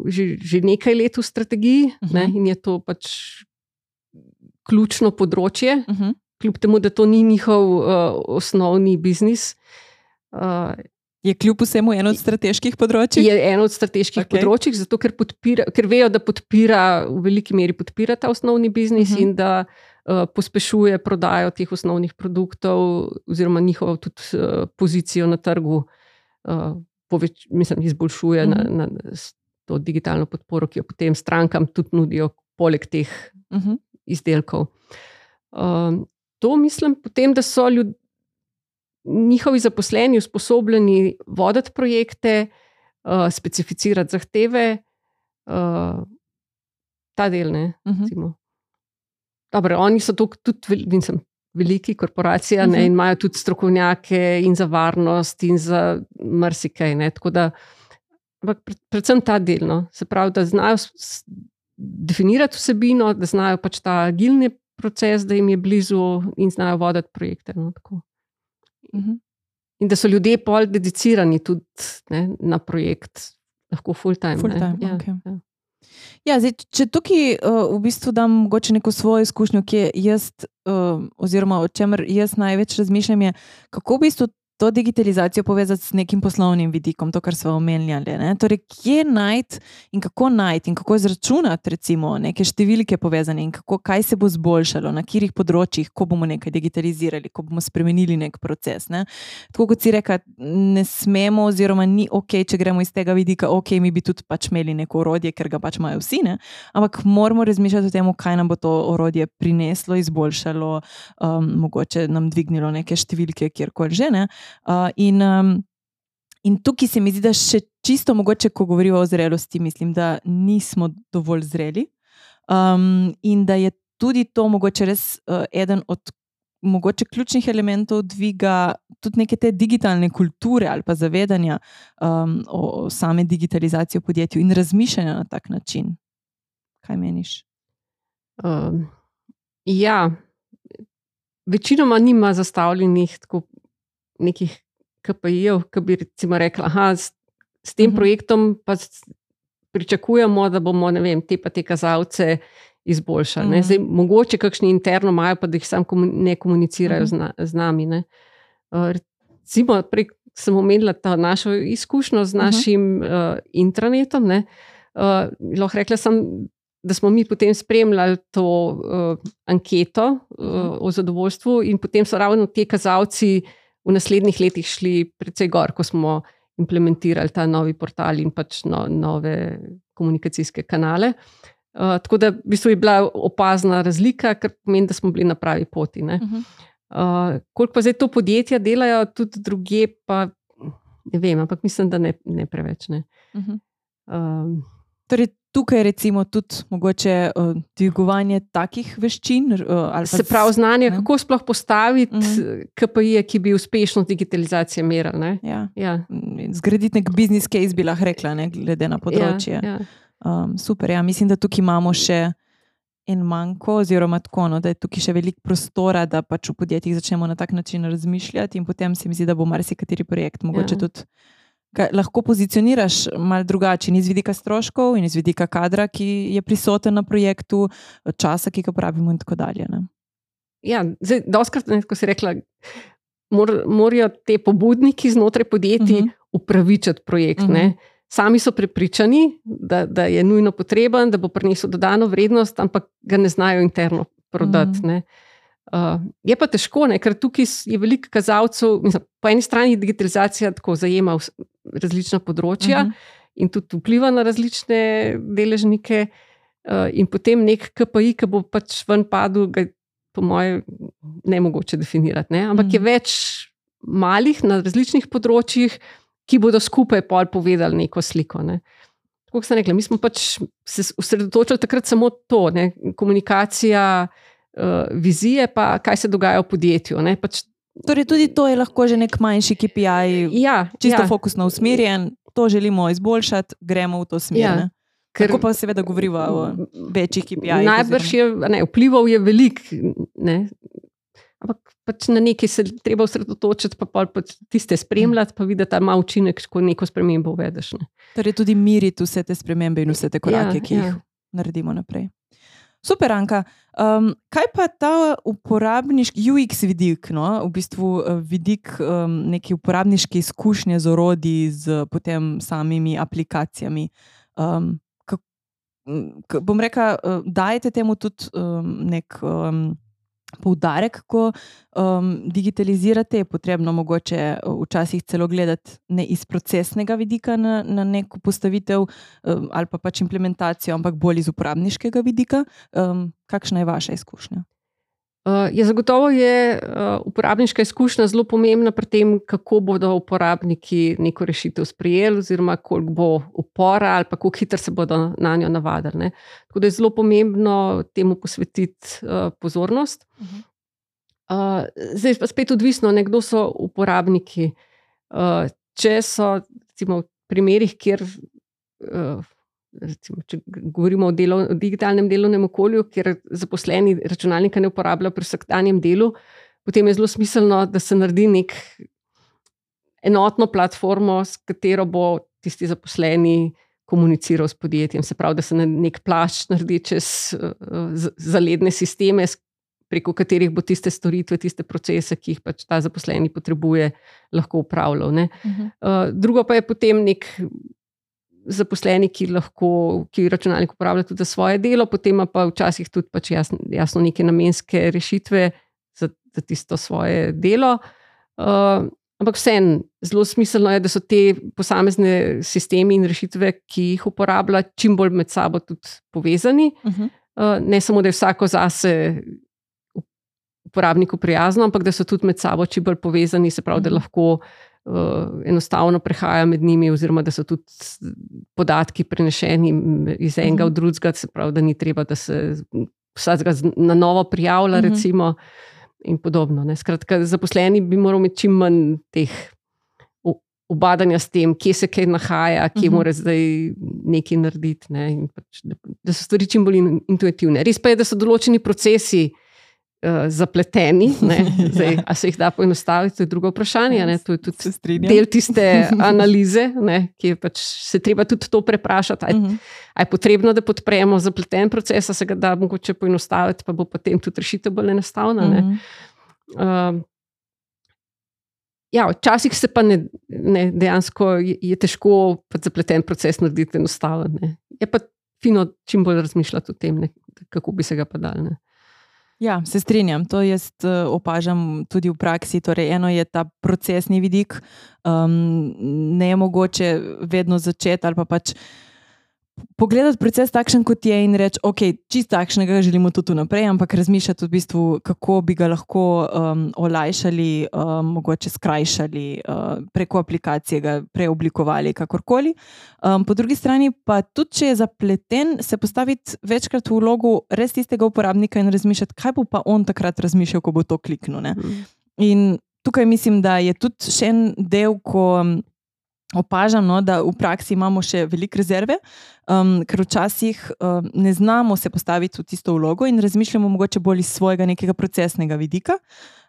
že, že nekaj let v strategiji uh -huh. ne, mhm. in je to pač ključno področje, uh mhm. -huh. kljub temu, da to ni njihov uh, osnovni biznis. Uh, je kljub vsemu eno od strateških področji? Je eno od strateških okay. področji, zato ker, podpira, ker vejo, da podpira v veliki meri podpira ta osnovni biznis uh mhm. -huh. in da pospešuje prodajo teh osnovnih produktov, oziroma njihovo tudi uh, pozicijo na trgu. Uh, Poveč, mislim, izboljšuje uh -huh. na, na to digitalno podporo, ki jo potem strankam tudi nudijo, poleg teh uh -huh izdelkov. Um, to mislim, potem, da so ljud, njihovi zaposleni usposobljeni voditi projekte, uh, specificirati zahteve, uh, ta del. Ne, uh mhm. -huh. Dobre, oni so tudi mislim, veliki korporacije uh -huh. ne, mhm. in imajo tudi strokovnjake in za varnost, in za marsikaj. Ne, da, ampak predvsem ta del, no, se pravi, da znajo definirati vsebino, da znajo pač ta agilni proces, da jim je blizu in znajo voditi projekte. No, uh mhm. -huh. In da so ljudje pol dedicirani tudi ne, na projekt, lahko full time. Full time ja, okay. ja. Ja, zdaj, če tukaj uh, v bistvu dam mogoče neko svojo izkušnjo, ki je jaz, uh, oziroma o čemer jaz največ razmišljam, je kako v bistvu to digitalizacijo povezati s nekim poslovnim vidikom, to, kar smo omenjali. Ne? Torej, kje najti in kako najti in kako izračunati, recimo, neke številke povezane in kako, kaj se bo zboljšalo, na katerih področjih, ko bomo nekaj digitalizirali, ko bomo spremenili nek proces. Ne? Tako kot si rekel, ne smemo, oziroma ni ok, če gremo iz tega vidika, ok, mi bi tudi pač imeli neko orodje, ker ga pač imajo vsi, ne? ampak moramo razmišljati o tem, kaj nam bo to orodje prineslo, izboljšalo, um, mogoče nam dvignilo neke številke, kjerkoli že. Ne? Uh, in, um, in tukaj se mi zdi, da še čisto mogoče, ko govorimo o zrelosti, mislim, da nismo dovolj zreli. Um, in da je tudi to mogoče res uh, eden od mogoče ključnih elementov dviga tudi neke te digitalne kulture ali pa zavedanja um, o, o same digitalizaciji v podjetju in razmišljanja na tak način. Kaj meniš? Um, ja, večinoma nima zastavljenih tako nekih KPI-jev, ki bi recimo rekla, da s, s tem uh mhm. -huh. projektom pa pričakujemo, da bomo vem, te pa te kazalce izboljšali. Uh -huh. Zdaj, mogoče kakšni interno imajo, pa da jih sam komu ne komunicirajo uh -huh. z, z nami. Ne. Recimo, prej sem omenila ta našo izkušnjo z mhm. našim uh -huh. uh, intranetom. Ne. Uh, lahko rekla sem, da smo mi potem spremljali to uh, anketo uh, uh o zadovoljstvu, in potem so ravno ti kazalci v naslednjih letih šli precej gor, ko smo implementirali ta novi portal in pač no, nove komunikacijske kanale. Uh, tako da v bistvu je bila opazna razlika, kar pomeni, da smo bili na pravi poti. Uh -huh. uh, koliko pa zdaj to podjetja delajo, tudi druge, pa ne vem, ampak mislim, da ne, ne preveč. Ne. Uh -huh. uh, Torej, tukaj recimo tudi mogoče uh, dvigovanje takih veščin. Uh, Se pravi, znanje, ne? kako sploh postaviti mm -hmm. KPI, ki bi uspešno digitalizacijo merili. Ja. Ja. Zgraditi nek biznis case, bi lahko rekla, ne, glede na področje. Ja, ja. Um, super, ja. mislim, da tukaj imamo še. En manjko, oziroma tako, no, da je tukaj še veliko prostora, da pač v podjetjih začnemo na tak način razmišljati, in potem se mi zdi, da bo marsikateri projekt mogoče ja. tudi lahko pozicioniraš malo drugače, iz vidika stroškov in iz vidika kadra, ki je prisoten na projektu, časa, ki ga pravimo, in tako dalje. Ne? Ja, zdaj, doskrat, kot si rekla, mor, morajo te pobudniki znotraj podjetij uh mhm. -huh. upravičiti projekt. Uh mhm. -huh. Sami so prepričani, da, da je nujno potreben, da bo prinesel dodano vrednost, ampak ga ne znajo interno prodati. Uh -huh. Uh, je pa težko, ne? ker tukaj je veliko kazalcev. Mislim, po eni strani digitalizacija tako zajema različna področja uh mhm. -huh. in tudi vpliva na različne deležnike, uh, in potem nek KPI, ki bo pač ven padel, ga po mojem ne mogoče definirati. Ne? Ampak uh -huh. je mhm. več malih na različnih področjih, ki bodo skupaj povedali neko sliko. Ne? Kot sem rekla, mi smo pač se osredotočili takrat samo to, ne? komunikacija uh, vizije, pa kaj se dogaja v podjetju. Pač, torej, tudi to je lahko že nek manjši KPI, ja, čisto ja. fokusno usmerjen, to želimo izboljšati, gremo v to smer. Ja. Kako pa seveda govorimo o večjih KPI-jih? Najbrž je ne, vplival je velik. Ne. Ampak pač na nekaj se treba osredotočiti, pa pač tiste spremljati, pa videti, da ima učinek, ko neko spremembo uvedeš. Ne. Torej, tudi miriti vse te spremembe in vse te korake, ja, ki jih ja. naredimo naprej. Super, Anka. Um, kaj pa ta uporabniški UX vidik, no? v bistvu uh, vidik um, neke uporabniške izkušnje z orodji, z potem samimi aplikacijami? Um, kak, bom rekel, uh, dajete temu tudi um, nek. Um, poudarek, ko um, digitalizirate, je potrebno mogoče uh, včasih celo gledati ne iz procesnega vidika na, na neko postavitev um, ali pa pač implementacijo, ampak bolj iz uporabniškega vidika. Um, kakšna je vaša izkušnja? Uh, je zagotovo je uh, uporabniška izkušnja zelo pomembna pri tem, kako bodo uporabniki neko rešitev sprejeli, oziroma koliko bo upora ali kako hitro se bodo na njo navadili. Tako da je zelo pomembno temu posvetiti uh, pozornost. Uh -huh. uh, zdaj pa spet odvisno, ne, kdo so uporabniki. Uh, če so recimo, v primerih, kjer uh, recimo, če govorimo o, delo, o digitalnem delovnem okolju, kjer zaposleni računalnika ne uporabljajo pri vsakdanjem delu, potem je zelo smiselno, da se naredi nek enotno platformo, s katero bo tisti zaposleni komuniciral s podjetjem. Se pravi, da se nek plašč naredi čez zaledne sisteme. Preko katerih bo tiste storitve, tiste procese, ki jih pač ta zaposleni potrebuje, lahko upravljal. Uh -huh. uh, drugo pa je potem nek zaposleni, ki lahko ki računalnik uporablja tudi za svoje delo, potem pa včasih tudi pač jasno, jasno neke namenske rešitve za, za tisto svoje delo. Uh, ampak vseeno, zelo smiselno je, da so te posamezne sistemi in rešitve, ki jih uporablja, čim bolj med sabo tudi povezani. Uh -huh. uh, ne samo, da je vsako zase. Uporabniku prijazno, ampak da so tudi med sabo čim bolj povezani, se pravi, da mhm. lahko uh, enostavno prehaja med njimi, oziroma da so tudi podatki prenešeni iz enega -huh. v drugega, se pravi, da ni treba, da se vsakega na novo prijavlja, uh -huh. recimo, in podobno. Ne. Skratka, zaposleni bi morali imeti čim manj teh. Obadanja s tem, kje se kaj nahaja, kje uh -huh. mora zdaj nekaj narediti, ne? pač, da, da so stvari čim bolj intuitivne. Res pa je, da so določeni procesi, uh, zapleteni. Zdaj, a se jih da poenostaviti, to je drugo vprašanje. Ne? To je tudi del tiste analize, ne? ki je pač se treba tudi to preprašati. Ali uh -huh. je potrebno, da podpremo zapleten proces, a se ga da mogoče poenostaviti, pa bo potem tudi rešitev bolj enostavna. Uh -huh. uh, Ja, včasih se pa ne, ne, dejansko je, je težko zapleten proces narediti enostaven. Ne. Je pa fino čim bolj razmišljati o tem, ne, kako bi se ga pa dal. Ne. Ja, se strinjam. To jaz uh, opažam tudi v praksi. Torej, eno je ta procesni vidik, um, ne je mogoče vedno začeti ali pa pač pogledati proces takšen, kot je, in reči, ok, čist takšnega želimo tudi naprej, ampak razmišljati v bistvu, kako bi ga lahko um, olajšali, um, mogoče skrajšali uh, preko aplikacije, ga preoblikovali, kakorkoli. Um, po drugi strani pa tudi, če je zapleten, se postaviti večkrat v vlogo res tistega uporabnika in razmišljati, kaj bo pa on takrat razmišljal, ko bo to kliknil. Ne? In tukaj mislim, da je tudi še en del, ko. Opažam, no, da v praksi imamo še veliko rezerve, um, ker včasih um, ne znamo se postaviti v tisto vlogo in razmišljamo mogoče bolj iz svojega nekega procesnega vidika.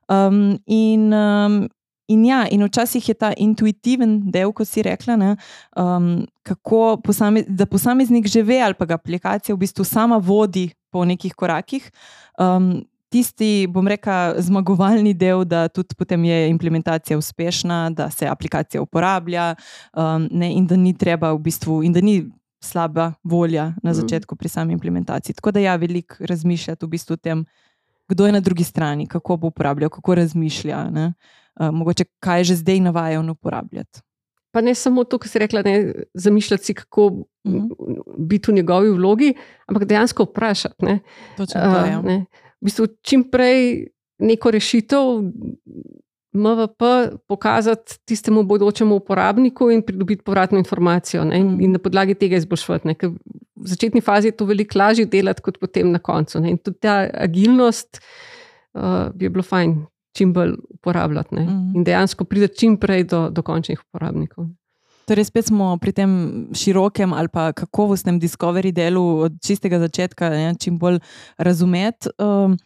Um, in, um, in ja, in včasih je ta intuitiven del, kot si rekla, ne, um, kako posame, da posameznik že ve ali pa ga aplikacija v bistvu sama vodi po nekih korakih. Um, tisti, bom rekel, zmagovalni del, da tudi potem je implementacija uspešna, da se aplikacija uporablja um, ne, in da ni treba v bistvu, in da ni slaba volja na mhm. začetku pri sami implementaciji. Tako da ja, veliko razmišljati v bistvu o tem, kdo je na drugi strani, kako bo uporabljal, kako razmišlja, ne, uh, mogoče kaj že zdaj navajajo uporabljati. Pa ne samo to, kar si rekla, ne zamišljati si, kako uh mhm. -huh. biti v njegovi vlogi, ampak dejansko vprašati. Ne. Točno to je. Uh, v bistvu čim prej neko rešitev, MVP, pokazati tistemu bodočemu uporabniku in pridobiti povratno informacijo, ne, in, in na podlagi tega izboljšati. V začetni fazi je to veliko lažje delati, kot potem na koncu. Ne. In tudi ta agilnost uh, bi bilo fajn čim bolj uporabljati ne, mm. in dejansko priti čim prej do, do končnih uporabnikov. Torej, spet smo pri tem širokem ali pa kakovostnem discovery delu od čistega začetka, ne, čim bolj razumeti. Um,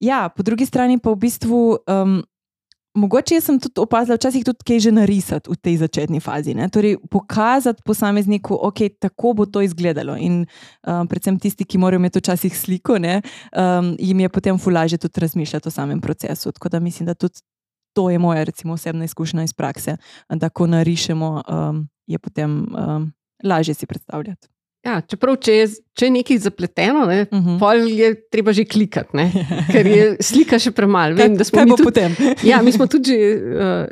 ja, po drugi strani pa v bistvu, um, mogoče sem tudi opazila, včasih tudi kaj že narisati v tej začetni fazi. Ne, torej, pokazati posamezniku, ok, tako bo to izgledalo. In um, predvsem tisti, ki morajo imeti včasih sliko, ne, um, jim je potem fulaže tudi razmišljati o samem procesu. Tako da mislim, da tudi to je moja recimo, osebna izkušnja iz prakse, da ko narišemo, um, je potem um, lažje si predstavljati. Ja, čeprav, če je, če je nekaj zapleteno, ne, uh mhm. -huh. je treba že klikati, ne, ker je slika še premalo. Vem, da smo mi tudi potem. ja, mi smo tudi uh,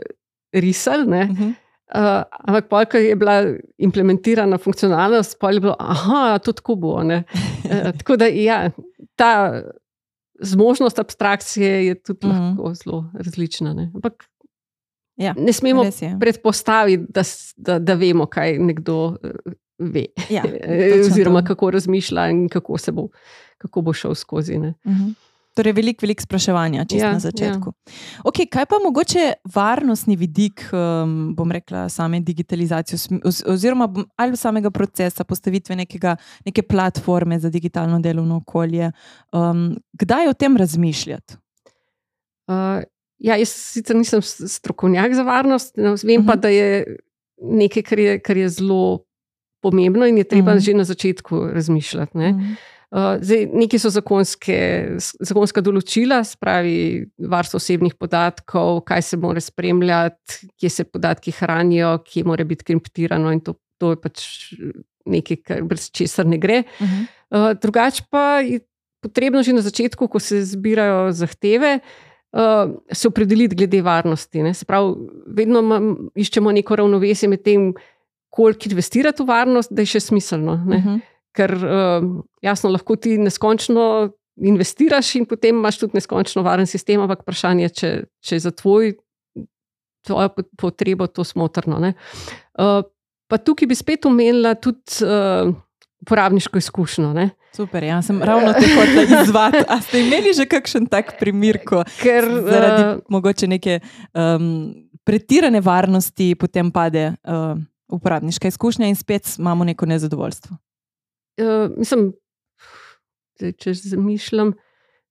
risali. Uh -huh. uh, ampak, ko je bila implementirana funkcionalnost, pa je bilo, da to tako bo. Uh, tako da, ja, ta zmožnost abstrakcije je tudi mm lahko zelo različna. Ne, Ampak, ja, ne smemo predpostaviti, da, da, da vemo, kaj nekdo uh, ve, ja, oziroma kako razmišlja in kako, bo, kako bo šel skozi. Mm -hmm. Torej, veliko, veliko spraševanja, če ja, na začetku. Ja. Okay, kaj pa mogoče varnostni vidik, um, bom rekla, same digitalizacije, oziroma ali samega procesa postavitve nekega, neke platforme za digitalno delovno okolje? Um, kdaj o tem razmišljati? Uh, ja, jaz sicer nisem strokovnjak za varnost, no, vem uh -huh. pa, mhm. da je nekaj, kar je, kar je zelo pomembno in je treba uh mhm. -huh. že na začetku razmišljati. Uh -huh. Uh, zdaj, neki so zakonske, zakonska določila, spravi varstvo osebnih podatkov, kaj se mora spremljati, kje se podatki hranijo, kje mora biti kriptirano, in to, to je pač nekaj, brez česar ne gre. Uh -huh. uh, drugače pa je potrebno že na začetku, ko se zbirajo zahteve. Uh, se opredeliti glede varnosti. Ne? Se pravi, vedno iščemo neko ravnovesje med tem, koliko investirati v varnost, da je še smiselno. Uh -huh. Ker uh, jasno, lahko ti neskončno investiraš in potem imaš tudi neskončno varen sistem, ampak vprašanje je, če, če je za tvoj, tvojo potrebo to smotrno. Uh, pa tukaj bi spet omenila tudi uh, uporabniško izkušnjo. Ne? Super, jaz sem ravno tako izvad. A ste imeli že kakšen tak primer, ko Ker, zaradi uh, mogoče neke um, pretirane varnosti potem pade uh, uporabniška izkušnja in spet imamo neko nezadovoljstvo? Uh, mislim, da če zamišljam.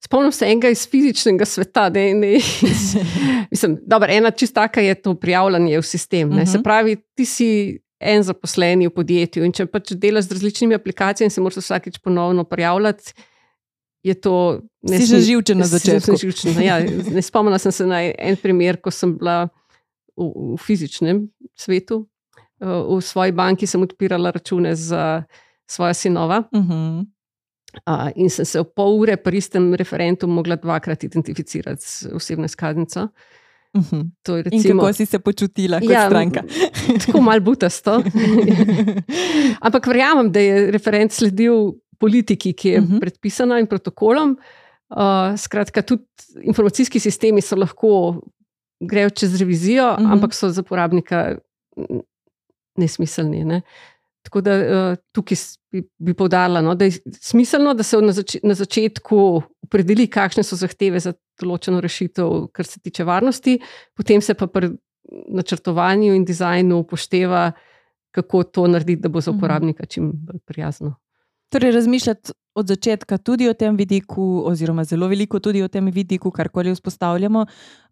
Spomnim se enega iz fizičnega sveta, je ne, iz, mislim, dobro, ena čistaka je to prijavljanje v sistem. Uh -huh. Se mhm. pravi, ti si en zaposleni v podjetju in če pač delaš z različnimi aplikacijami in se moraš vsakeč ponovno prijavljati, je to nekaj. Si že živčen na začetku. Ja, ne spomnim sem se na en primer, ko sem bila v, v fizičnem svetu. V svoji banki sem odpirala račune za svoja sinova. Uh -huh. uh, in sem se v pol ure pri istem referentu mogla dvakrat identificirati z osebno izkaznico. Uh mhm. -huh. recimo, in kako si se počutila kot ja, stranka? tako malo butasto. ampak verjamem, da je referent sledil politiki, ki je uh -huh. predpisana in protokolom. Uh, skratka, tudi informacijski sistemi so lahko grejo čez revizijo, uh -huh. ampak so za uporabnika nesmiselni. Ne? Tako da uh, tukaj bi, bi povdarila, no, da je smiselno, da se na, zač na začetku opredeli, kakšne so zahteve za določeno rešitev, kar se tiče varnosti, potem se pa pri načrtovanju in dizajnu upošteva, kako to narediti, da bo za mhm. uporabnika čim bolj prijazno. Torej, razmišljati od začetka tudi o tem vidiku, oziroma zelo veliko tudi o tem vidiku, karkoli vzpostavljamo,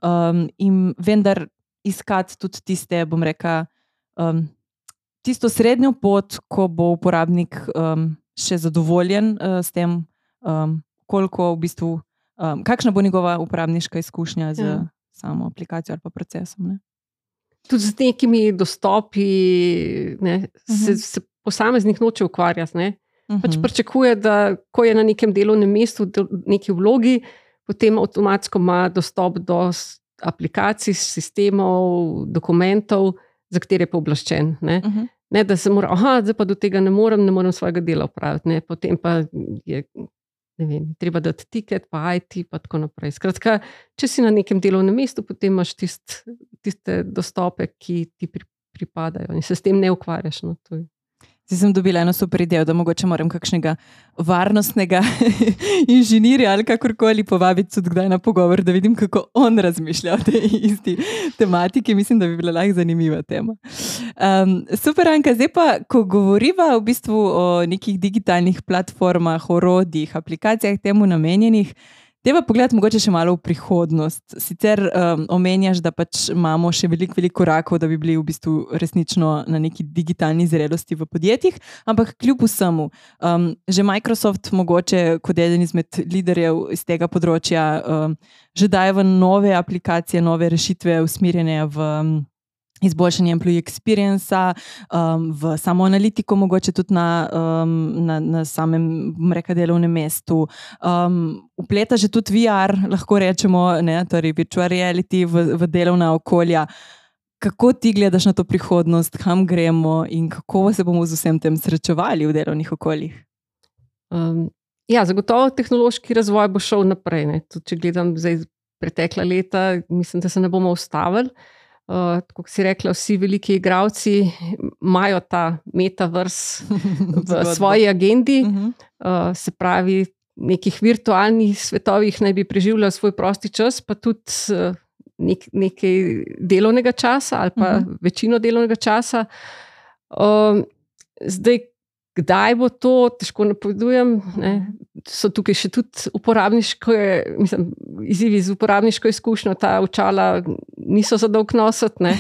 um, in vendar iskati tudi tiste, bom rekel, um, tisto srednjo pot, ko bo uporabnik um, še zadovoljen uh, s tem, um, koliko v bistvu, um, kakšna bo njegova uporabniška izkušnja z ja. samo aplikacijo ali pa procesom. Ne? Tudi z nekimi dostopi, ne, uh -huh. se, mhm. se posameznik noče ukvarjati. -huh. Pač mhm. pričakuje, da ko je na nekem delovnem mestu, v neki vlogi, potem avtomatsko ima dostop do aplikacij, sistemov, dokumentov, za katere je pooblaščen. Ne? Uh -huh. Ne, da se mora, ah, zdaj pa do tega ne morem, ne morem svojega dela upraviti. Potem pa je. Vem, treba dati tiket, pa IT, in tako naprej. Skratka, če si na nekem delovnem mestu, potem imaš tist, tiste dostope, ki ti pri, pripadajo in se s tem ne ukvarjaš. No, Zdaj sem dobila eno super idejo, da mogoče moram kakšnega varnostnega inženirja ali kakorkoli povabiti tudi kdaj na pogovor, da vidim, kako on razmišlja o tej isti tematiki. Mislim, da bi bila lahko zanimiva tema. Um, super, Anka, zdaj pa, ko govoriva v bistvu o nekih digitalnih platformah, orodjih, aplikacijah temu namenjenih. Deva pogled mogoče še malo v prihodnost. Sicer um, omenjaš, da pač imamo še veliko, veliko korakov, da bi bili v bistvu resnično na neki digitalni zrelosti v podjetjih, ampak kljub vsemu, um, že Microsoft, mogoče kot eden izmed liderjev iz tega področja, um, že daje v nove aplikacije, nove rešitve, usmerjene v. Um, izboljšanje employee experience, um, v samo analitiko, mogoče tudi na, um, na, na samem reka, delovnem mestu. Um, upleta že tudi VR, lahko rečemo, ne, torej virtual reality v, v delovna okolja. Kako ti gledaš na to prihodnost, kam gremo in kako se bomo z vsem tem srečevali v delovnih okoljih? Um, ja, zagotovo tehnološki razvoj bo šel naprej. Tudi, če gledam zdaj pretekla leta, mislim, da se ne bomo ustavili. Uh, kot si rekla, vsi veliki igravci imajo ta metavers v svoji agendi, uh, se pravi, nekih virtualnih svetovih naj bi preživljal svoj prosti čas, pa tudi uh, nek, nekaj delovnega časa ali pa uh -huh. večino delovnega časa. Uh, zdaj, Kdaj bo to, težko napovedujem. Ne. So tukaj še tudi uporabniške, mislim, izzivi z uporabniško izkušnjo, ta očala niso za dolg nositi.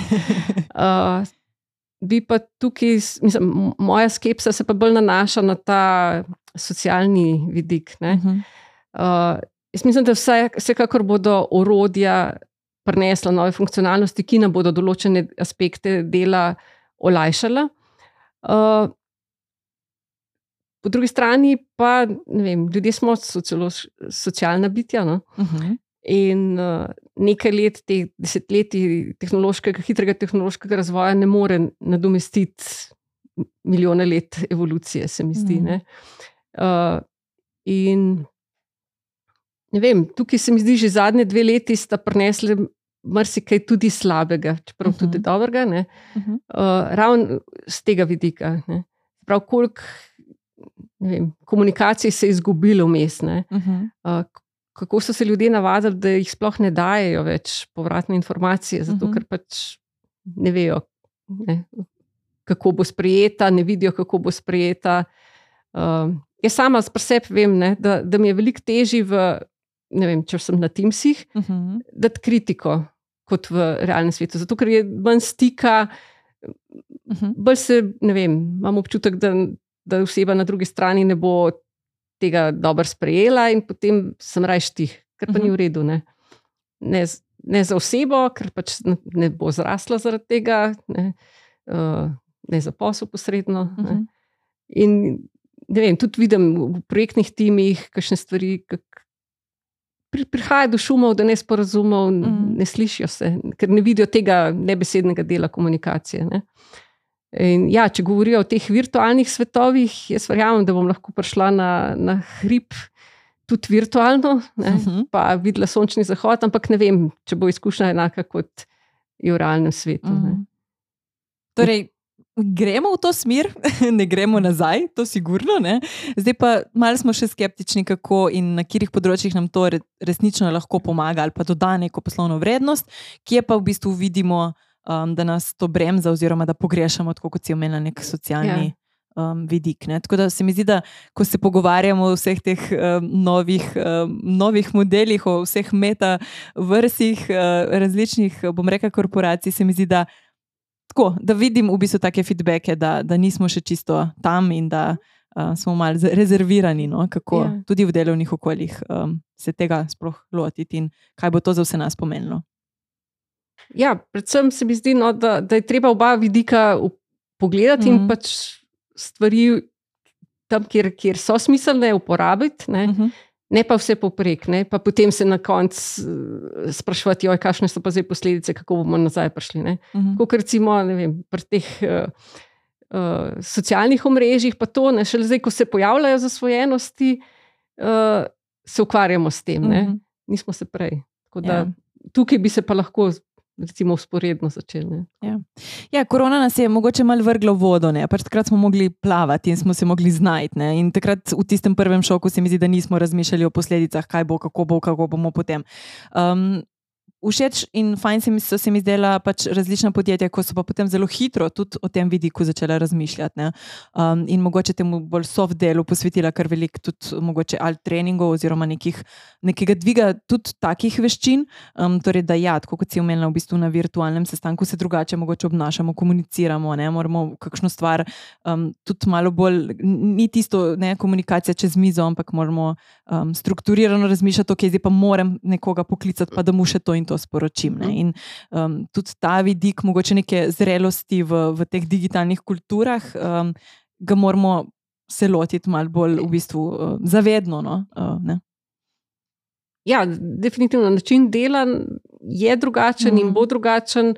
Uh, bi pa tukaj, mislim, moja skepsa se pa bolj nanaša na ta socialni vidik. Uh, jaz mislim, da vse, vsekakor bodo orodja prinesla nove funkcionalnosti, ki nam bodo določene aspekte dela olajšala. Uh, Po drugi strani pa vem, ljudje smo sociolo, socialna bitja. No? Uh mhm. -huh. In uh, nekaj let, teh desetletij tehnološkega, hitrega tehnološkega razvoja ne more nadomestiti milijone let evolucije, se mi zdi. Uh -huh. uh, in ne vem, tukaj se mi zdi, že zadnje dve leti sta prinesli marsikaj tudi slabega, čeprav uh -huh. tudi mhm. dobrega, uh -huh. uh, ravno z tega vidika. Ne? Prav koliko vem, komunikacij se je izgubilo vmes. Uh -huh. uh, kako so se ljudje navadili, da jih sploh ne dajo več povratne informacije, zato uh -huh. ker pač ne vejo, ne, kako bo sprejeta, ne vidijo, kako bo sprejeta. Uh, jaz sama s preseb vem, ne, da, da mi je veliko težje, če sem na Teamsih, uh -huh. da kritiko. Kot v realnem svetu, zato ker je manj stika, uh -huh. bolj se, ne vem, imam občutek, da da oseba na drugi strani ne bo tega dobro sprejela, in potem sem rajš tih, kar pa ni v mhm. redu. Ne, ne, ne za osebo, ker pač ne bo zrasla zaradi tega, ne, uh, ne za posel posredno. Ne. Mhm. In ne vem, tudi vidim v projektnih timih, kakšne stvari. Kak, Prihaja do šumov, da ne sporazumov, mm. ne slišijo se, ker ne vidijo tega nebesednega dela komunikacije. Ne. In ja, če govorijo o teh virtualnih svetovih, jaz verjamem, da bom lahko prišla na, na hrib tudi virtualno, ne, uh -huh. pa videla sončni zahod, ampak ne vem, če bo izkušnja enaka kot je v realnem svetu. Uh -huh. Torej, gremo v to smer, ne gremo nazaj, to je sigurno. Ne? Zdaj pa malo smo še skeptični, kako in na katerih področjih nam to resnično lahko pomaga ali pa doda neko poslovno vrednost, kje pa v bistvu vidimo um, da nas to bremza, oziroma da pogrešamo, tako kot si omenila, nek socialni ja. um, vidik. Ne? Tako da se mi zdi, da ko se pogovarjamo o vseh teh um, novih, um, novih modelih, o vseh metaversih uh, različnih, bom rekla, korporacij, se mi zdi, da, tako, da vidim v bistvu take feedbacke, da, da nismo še čisto tam in da. Uh, smo malo rezervirani, no? kako ja. tudi v delovnih okoljih um, se tega sploh lotiti, in kaj bo to za vse nas pomenilo. Ja, predvsem se mi zdi, no, da, da je treba oba vidika pogledati mm -hmm. in mhm. pač stvari tam, kjer, kjer so smiselne, uporabiti. Ne, mm -hmm. ne pa vse poprek, ne, pa potem se na koncu uh, sprašovati, kakšne so pa zdaj posledice, kako bomo nazaj prišli. Mm -hmm. Kot recimo vem, pri teh. Uh, Uh, socialnih omrežjih, pa to, ne, šele zdaj, ko se pojavljajo zasvojenosti, uh, se ukvarjamo s tem, mm -hmm. nismo se prej. Da, ja. Tukaj bi se pa lahko recimo, usporedno začeli. Ja. ja, korona nas je mogoče malo vrglo v vodo, pač takrat smo mogli plavati in smo se mogli znajti. In takrat v tistem prvem šoku se mi zdi, da nismo razmišljali o posledicah, kaj bo, kako bo, kako bomo potem. Um, všeč in fajn se mi, so se mi zdela pač različna podjetja, ko so pa potem zelo hitro tudi o tem vidiku začela razmišljati. Um, in mogoče temu bolj soft delu posvetila kar veliko tudi mogoče alt treningov oziroma nekih, nekega dviga tudi takih veščin. Um, torej, da ja, kot si omenila, v bistvu na virtualnem sestanku se drugače mogoče obnašamo, komuniciramo, ne moramo kakšno stvar um, tudi malo bolj, ni tisto ne, komunikacija čez mizo, ampak moramo um, strukturirano razmišljati, ok, zdaj pa moram nekoga poklicati, pa da mu še to in to sporočim. Ne? Mhm. In um, tudi ta vidik, mogoče neke zrelosti v, v teh digitalnih kulturah, um, ga moramo se lotiti malo bolj v bistvu uh, zavedno. No? Uh, ja, definitivno način dela je drugačen mm. in mhm. bo drugačen.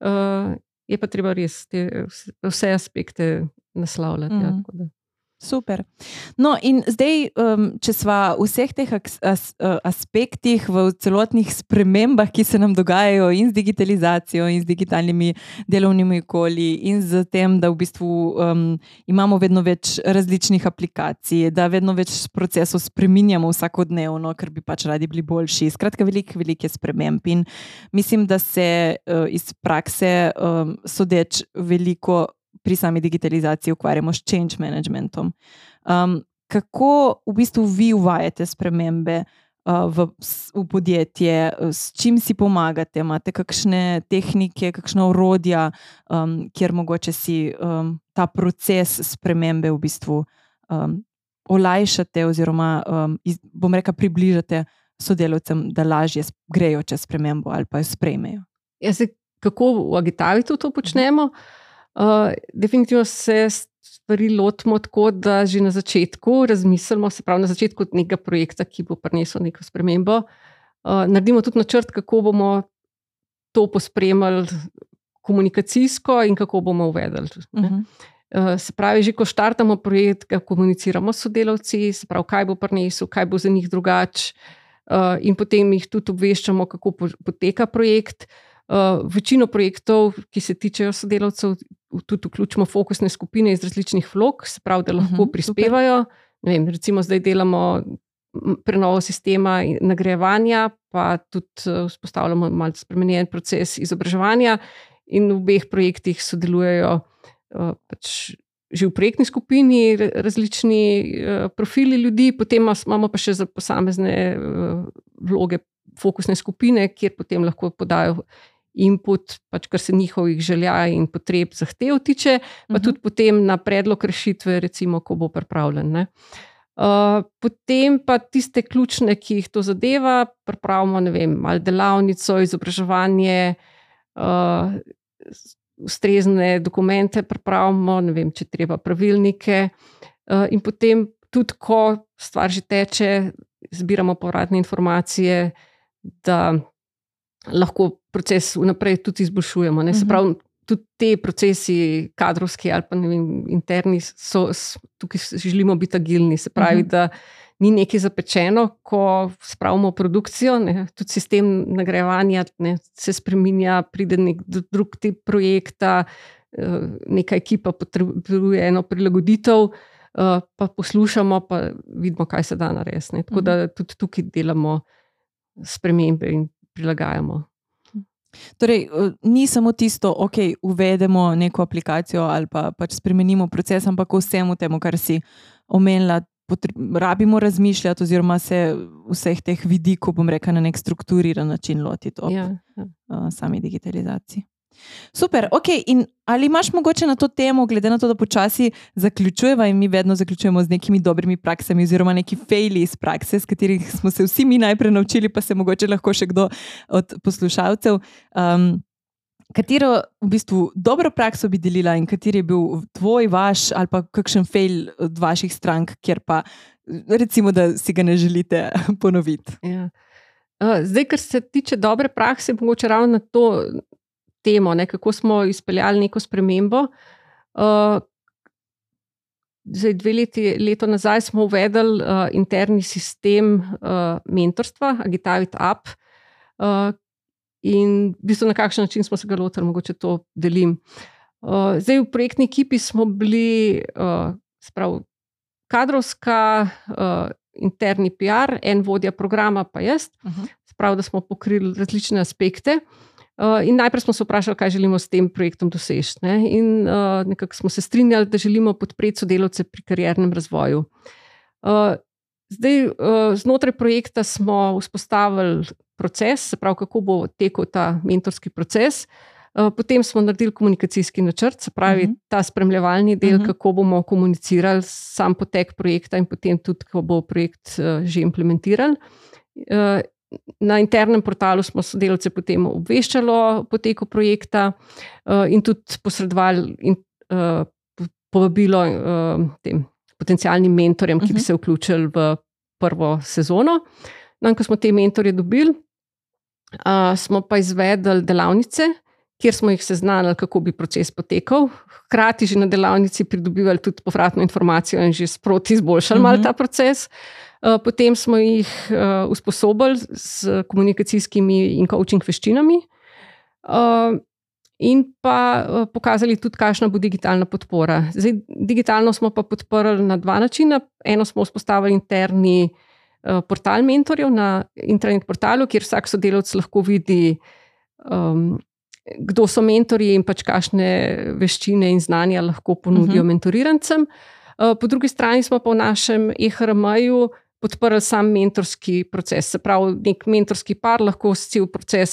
Uh, je pa treba res te, vse aspekte naslavljati. Mm. Ja, mhm. Super. No, in zdaj, um, če smo v vseh teh as, aspektih, v celotnih spremembah, ki se nam dogajajo, in z digitalizacijo, in z digitalnimi delovnimi okolji, in z tem, da v bistvu um, imamo vedno več različnih aplikacij, da vedno več procesov spremenjamo vsakodnevno, ker bi pač radi bili boljši. Skratka, velike, velike spremembe. In mislim, da se uh, iz prakse um, sodeč veliko pri sami digitalizaciji ukvarjamo s change managementom. Um, kako v bistvu vi uvajate spremembe uh, v, v podjetje, s čim si pomagate, imate kakšne tehnike, kakšne orodja, um, kjer mogoče si um, ta proces spremembe v bistvu um, olajšate, oziroma um, iz, bom rekel, približate sodelavcem, da lažje grejo čez spremembo ali pa jo sprejmejo. Ja, se, kako v Agitavitu to počnemo? Uh, Uh, definitivno se stvari lotimo tako, da že na začetku razmislimo, se pravi na začetku nekega projekta, ki bo prinesel neko spremembo. Uh, naredimo tudi načrt, kako bomo to pospremili komunikacijsko in kako bomo uvedli. Uh -huh. uh, se pravi, že ko štartamo projekt, ga komuniciramo s sodelavci, se pravi, kaj bo prinesel, kaj bo za njih drugače. Uh, in potem jih tudi obveščamo, kako poteka projekt. Uh, večino projektov, ki se tičejo sodelavcev, tudi vključimo fokusne skupine iz različnih vlog, se pravi, da lahko uh mhm, -huh, prispevajo. Vem, recimo, zdaj delamo prenovo sistema nagrajevanja, pa tudi eh, vzpostavljamo malo spremenjen proces izobraževanja, in v obeh projektih sodelujejo uh, pač že v projektni skupini različni uh, profili ljudi, potem imamo pa še za posamezne uh, vloge fokusne skupine, kjer potem lahko podajo input, pač kar se njihovih želja in potreb zahtev tiče, pa uh mhm. -huh. tudi potem na predlog rešitve, recimo, ko bo pripravljen. Ne. Uh, potem pa tiste ključne, ki jih to zadeva, pripravimo, ne vem, malo delavnico, izobraževanje, uh, ustrezne dokumente, pripravimo, ne vem, če treba pravilnike. Uh, in potem, tudi ko stvar že teče, zbiramo povratne informacije, da lahko proces vnaprej tudi izboljšujemo. Se mhm. pravi, tudi te procesi, kadrovski ali pa vem, interni, so, tukaj želimo biti agilni. Se pravi, uh mhm. -huh. da ni nekaj zapečeno, ko spravimo produkcijo, ne, tudi sistem nagrajevanja ne, se spremenja, pride nek drug tip projekta, eh, neka ekipa potrebuje eno prilagoditev. Uh, pa poslušamo, pa vidimo, kaj se da narediti. Tako da mhm. tudi tukaj delamo spremembe in prilagajamo. Torej, eh, ni samo tisto, da okay, uvedemo neko aplikacijo ali pa pač spremenimo proces, ampak vsemu temu, kar si omenila, rabimo razmišljati, oziroma se vseh teh vidikov, bom rekel, na nek strukturiran način lotiti ob ja, ja. Uh, sami digitalizaciji. Super, ok. In ali imaš mogoče na to temo, glede na to, da počasi zaključujemo in mi vedno zaključujemo z nekimi dobrimi praksami, oziroma neki faili iz prakse, s katerih smo se vsi mi najprej naučili, pa se mogoče lahko še kdo od poslušalcev. Um, katero v bistvu dobro prakso bi delila in kateri je bil tvoj, vaš ali pa kakšen fail od vaših strank, kjer pa recimo, da si ga ne želite ponoviti? Ja. Zdaj, kar se tiče dobre prakse, mogoče ravno na to temo, ne, kako smo izpeljali neko spremembo. Uh, zdaj, dve leti leto nazaj smo uvedli uh, interni sistem uh, mentorstva, Agitavit Up. Uh, in v bistvu na kakšen način smo se ga lotili, mogoče to delim. Uh, zdaj, v projektni ekipi smo bili, uh, sprav, kadrovska, uh, interni PR, en vodja programa, pa jaz, uh -huh. sprav, da smo pokrili različne aspekte. Uh, in najprej smo se vprašali, kaj želimo s tem projektom doseči. Ne? In uh, nekako smo se strinjali, da želimo podpreti sodelavce pri kariernem razvoju. Uh, zdaj, uh, znotraj projekta smo vzpostavili proces, se pravi, kako bo tekel ta mentorski proces. Uh, potem smo naredili komunikacijski načrt, se pravi, uh mhm. -huh. ta spremljevalni del, uh mhm. -huh. kako bomo komunicirali sam potek projekta, in potem tudi, ko bo projekt uh, že implementiran. Uh, Na internem portalu smo sodelavce potem obveščali o poteku projekta uh, in tudi posredovali in, uh, povabilo uh, tem potencijalnim mentorjem, ki bi mhm. se vključili v prvo sezono. No, ko smo te mentorje dobili, uh, smo pa izvedli delavnice, kjer smo jih seznanili, kako bi proces potekal. Hkrati že na delavnici pridobivali tudi povratno informacijo in že sproti izboljšali uh -huh. ta proces. Eh, potem smo jih uh, usposobili s komunikacijskimi in coaching veščinami, uh, in pa uh, pokazali tudi, kakšna bo digitalna podpora. Zdaj, digitalno smo pa podprli na dva načina. Eno smo vzpostavili interni uh, portal mentorjev na internet portalu, kjer vsak sodelavec lahko vidi. Um, Kdo so mentori in pač kakšne veščine in znanja lahko ponudijo uh -huh. mentorirancem. Po drugi strani smo pa v našem EHRM-ju podprli sam mentorski proces. Se pravi, nek mentorski par lahko cel proces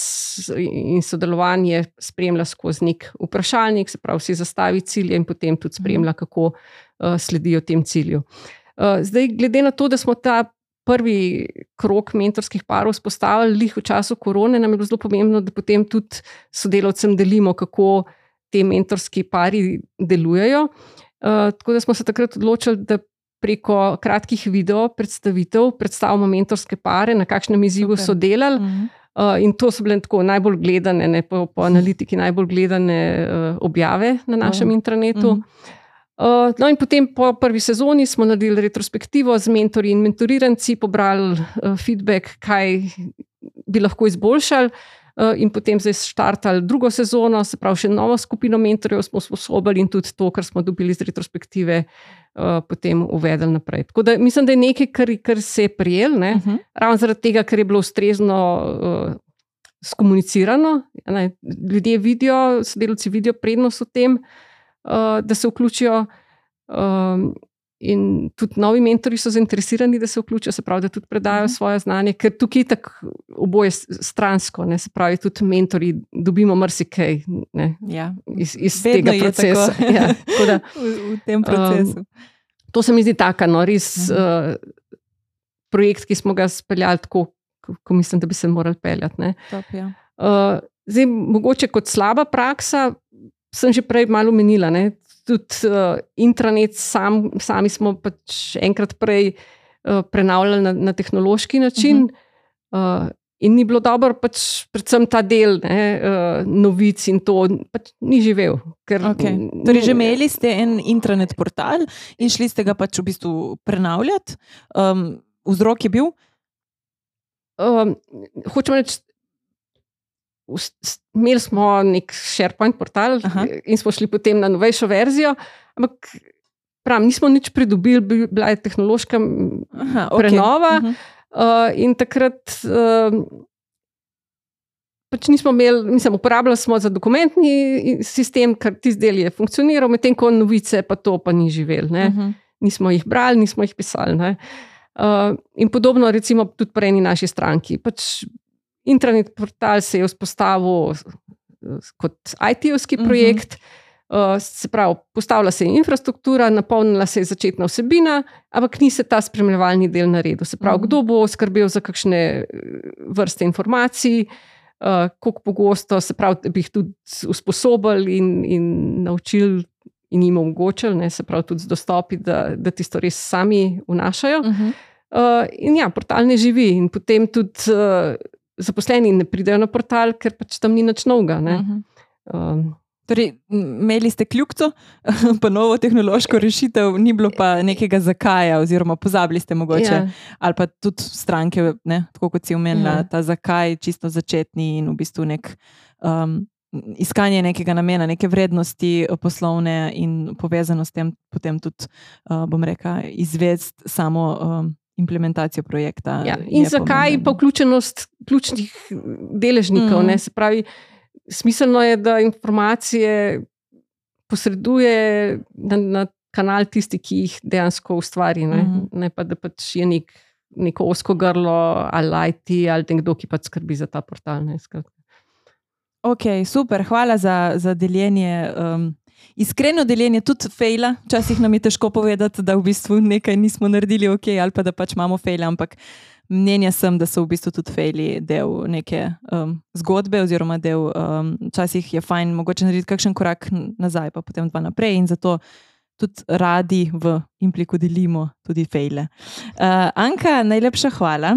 in sodelovanje spremlja skozi nek vprašalnik, se pravi, si zastavi cilje in potem tudi spremlja, mhm. kako uh, sledijo tem cilju. Uh, zdaj, glede na to, da smo ta prvi krok mentorskih parov spostavili v času korone, nam je bilo zelo pomembno, da potem tudi sodelavcem delimo, kako ti mentorski pari delujejo. Uh, tako da smo se takrat odločili, da preko kratkih video predstavitev predstavimo mentorske pare, na kakšnem izzivu Super. so delali. Uh -huh. Uh, in to so bile tako najbolj gledane, ne, po, po analitiki, najbolj gledane uh, objave na našem uh -huh. intranetu. Uh -huh. uh, no, in potem po prvi sezoni smo naredili retrospektivo z mentori in mentoriranci, pobrali uh, feedback, kaj bi lahko izboljšali. Uh, in potem zdaj začrtali drugo sezono, se pravi, še novo skupino mentorjev smo usposobili in tudi to, kar smo dobili iz retrospektive, uh, potem uvedli naprej. Tako da mislim, da je nekaj, kar, kar se je prijel, uh mhm. -huh. ravno zaradi tega, ker je bilo ustrezno uh, skomunicirano. Ne? Ljudje vidijo, sodelavci vidijo prednost v tem, uh, da se vključijo. Uh, In tudi novi mentori so zainteresirani, da se vključijo, se pravi, da tudi predajo mhm. svoje znanje, ker tukaj je tako oboje stransko, ne, se pravi, tudi mentori dobimo marsikaj ja. iz, iz tega procesa. Ja, da, v, v tem procesu. Um, to se mi zdi tako, no, res -huh. uh, projekt, ki smo ga speljali tako, kot mislim, da bi se morali peljati. Top, ja. uh, zdaj, mogoče kot slaba praksa, sem že prej malo menila tudi uh, intranet, sam, sami smo pač enkrat prej uh, prenavljali na, na tehnološki način. Uh -huh. uh, In ni bilo dobro, pač, predvsem ta del ne, uh, novic in to pač ni živel. Ker, okay. Torej, že imeli ste en internet portal in šli ste ga pač v bistvu prenavljati. Um, vzrok je bil? Um, hočemo reči, imeli smo nek SharePoint portal Aha. in smo šli potem na novejšo verzijo, ampak prav, nismo nič pridobili, bila je tehnološka Aha, okay. prenova. Uh mhm. -huh. Uh, in takrat uh, pač nismo imeli, mislim, uporabljali smo za dokumentni sistem, ker ti zdaj je funkcioniral, medtem ko novice pa to pa ni živel. Uh mhm. -huh. Nismo jih brali, nismo jih pisali. Uh, in podobno, recimo, tudi pri eni naši stranki. Pač internet portal se je vzpostavil kot IT-ovski mhm. projekt. Uh -huh. Uh, se pravi, postavila se je infrastruktura, napolnila se je začetna vsebina, ampak ni se ta spremljevalni del naredil. Se pravi, mm. kdo bo skrbel za kakšne eh, vrste informacij, uh, koliko pogosto, se pravi, da bi jih tudi usposobili in, in naučili in jim omogočili, ne, se pravi, tudi z dostopi, da, da tisto res sami vnašajo. Mm -hmm. uh, in ja, portal ne živi, in potem tudi uh, zaposleni ne pridejo na portal, ker pač tam ni nič novega. Mm -hmm. uh, Torej, imeli ste kljubco, pa novo tehnološko rešitev, ni bilo pa nekega zakaja, oziroma pozabili ste mogoče, ja. ali pa tudi stranke, ne, tako kot si omenila, ja. ta zakaj, čisto začetni in v bistvu nek. Um, Iskanje nekega namena, neke vrednosti poslovne in povezano s tem, potem tudi, uh, bom rekel, izvesti samo um, implementacijo projekta. Ja, in zakaj pomembno. pa vključenost ključnih deležnikov? Mm. Se pravi, smiselno je, da informacije posreduje na, na kanal tisti, ki jih dejansko ustvari. Ne, mm ne pa da pač je nek, neko osko grlo ali IT ali nekdo, ki pač skrbi za ta portal. Ne, ok, super, hvala za, za deljenje. Um, Iskreno deljenje tudi fejla, včasih nam je težko povedati, da v bistvu nekaj nismo naredili ok, ali pa da pač imamo fejla, ampak mnenja sem, da so v bistvu tudi fejli del neke um, zgodbe, oziroma del, um, včasih je fajn, mogoče narediti kakšen korak nazaj, pa potem dva naprej. In zato tudi radi v impliku delimo tudi fejle. Uh, Anka, najlepša hvala.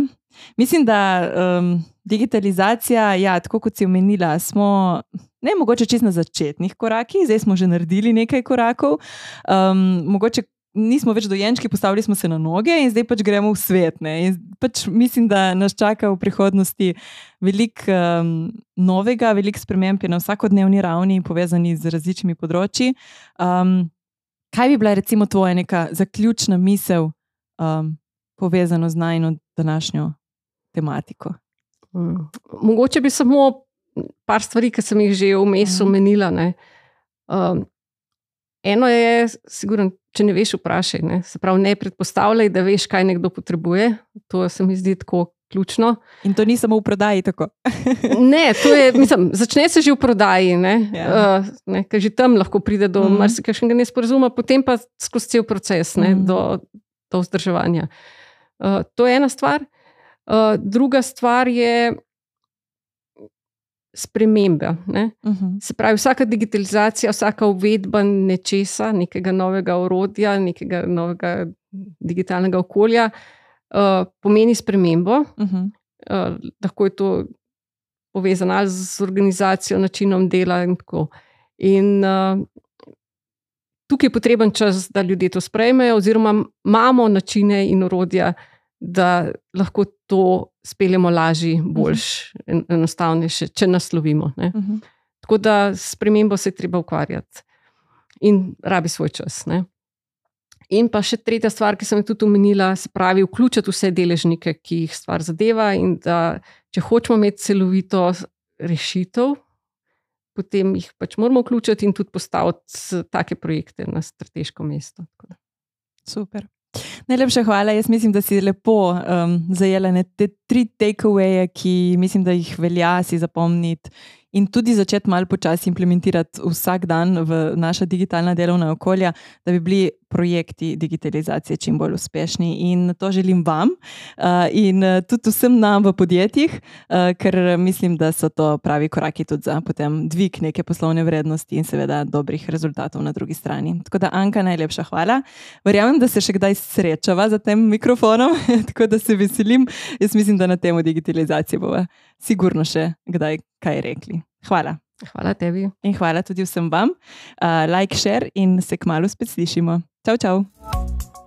Mislim, da um, digitalizacija, ja, tako kot si omenila, smo ne mogoče čist na začetnih korakih, zdaj smo že naredili nekaj korakov. Um, mogoče nismo več dojenčki, postavili smo se na noge in zdaj pač gremo v svet. Pač mislim, da nas čaka v prihodnosti veliko um, novega, veliko sprememb na vsakodnevni ravni, povezani z različnimi področji. Um, kaj bi bila, recimo, tvoja neka zaključna misel, um, povezana z najno današnjo tematiko? Hmm. Mogoče bi samo par stvari, ki sem jih že vmes mhm. omenila. Um, eno je, sigurno, če ne veš, vprašaj. Ne? Se pravi, ne predpostavljaj, da veš, kaj nekdo potrebuje. To se mi zdi tako ključno. In to ni samo v prodaji tako. ne, je, mislim, začne se že v prodaji, ja. uh, ker že tam lahko pride do mm. marsikajšnega nesporazuma, potem pa skozi cel proces, ne, mm. do, do vzdrževanja. Uh, to je ena stvar. Uh, druga stvar je, spremembe. Ne? Uh mhm. -huh. Se pravi, vsaka digitalizacija, vsaka uvedba nečesa, nekega novega orodja, nekega novega digitalnega okolja, uh, pomeni spremembo. Uh -huh. uh, lahko je to povezano z organizacijo, načinom dela in tako. In, uh, tukaj je potreben čas, da ljudje to sprejmejo, oziroma imamo načine in orodja, da lahko to speljemo lažje, boljš, mhm. enostavnejše, če naslovimo. Uh mhm. -huh. Tako da s premembo se treba ukvarjati in rabi svoj čas. Ne? In pa še tretja stvar, ki sem jo tudi omenila, se pravi, vključiti vse deležnike, ki jih stvar zadeva. In da, če hočemo imeti celovito rešitev, potem jih pač moramo vključiti in tudi postaviti take projekte na strateško mesto. Super. Najlepša hvala. Jaz mislim, da si lepo um, zajela te tri take-awaye, ki mislim, da jih velja si zapomniti in tudi začeti malo počasi implementirati vsak dan v naša digitalna delovna okolja, da bi bili projekti digitalizacije čim bolj uspešni. In to želim vam uh, in uh, tudi vsem nam v podjetjih, uh, ker mislim, da so to pravi koraki tudi za potem dvig neke poslovne vrednosti in seveda dobrih rezultatov na drugi strani. Tako da, Anka, najlepša hvala. Verjamem, da se še kdaj srečava za tem mikrofonom, tako da se veselim. Jaz mislim, da na temo digitalizacije bomo sigurno še kdaj kaj rekli. Hvala. Hvala tebi. In hvala tudi vsem vam. Uh, like, share in se kmalo spet slišimo. Čau, čau.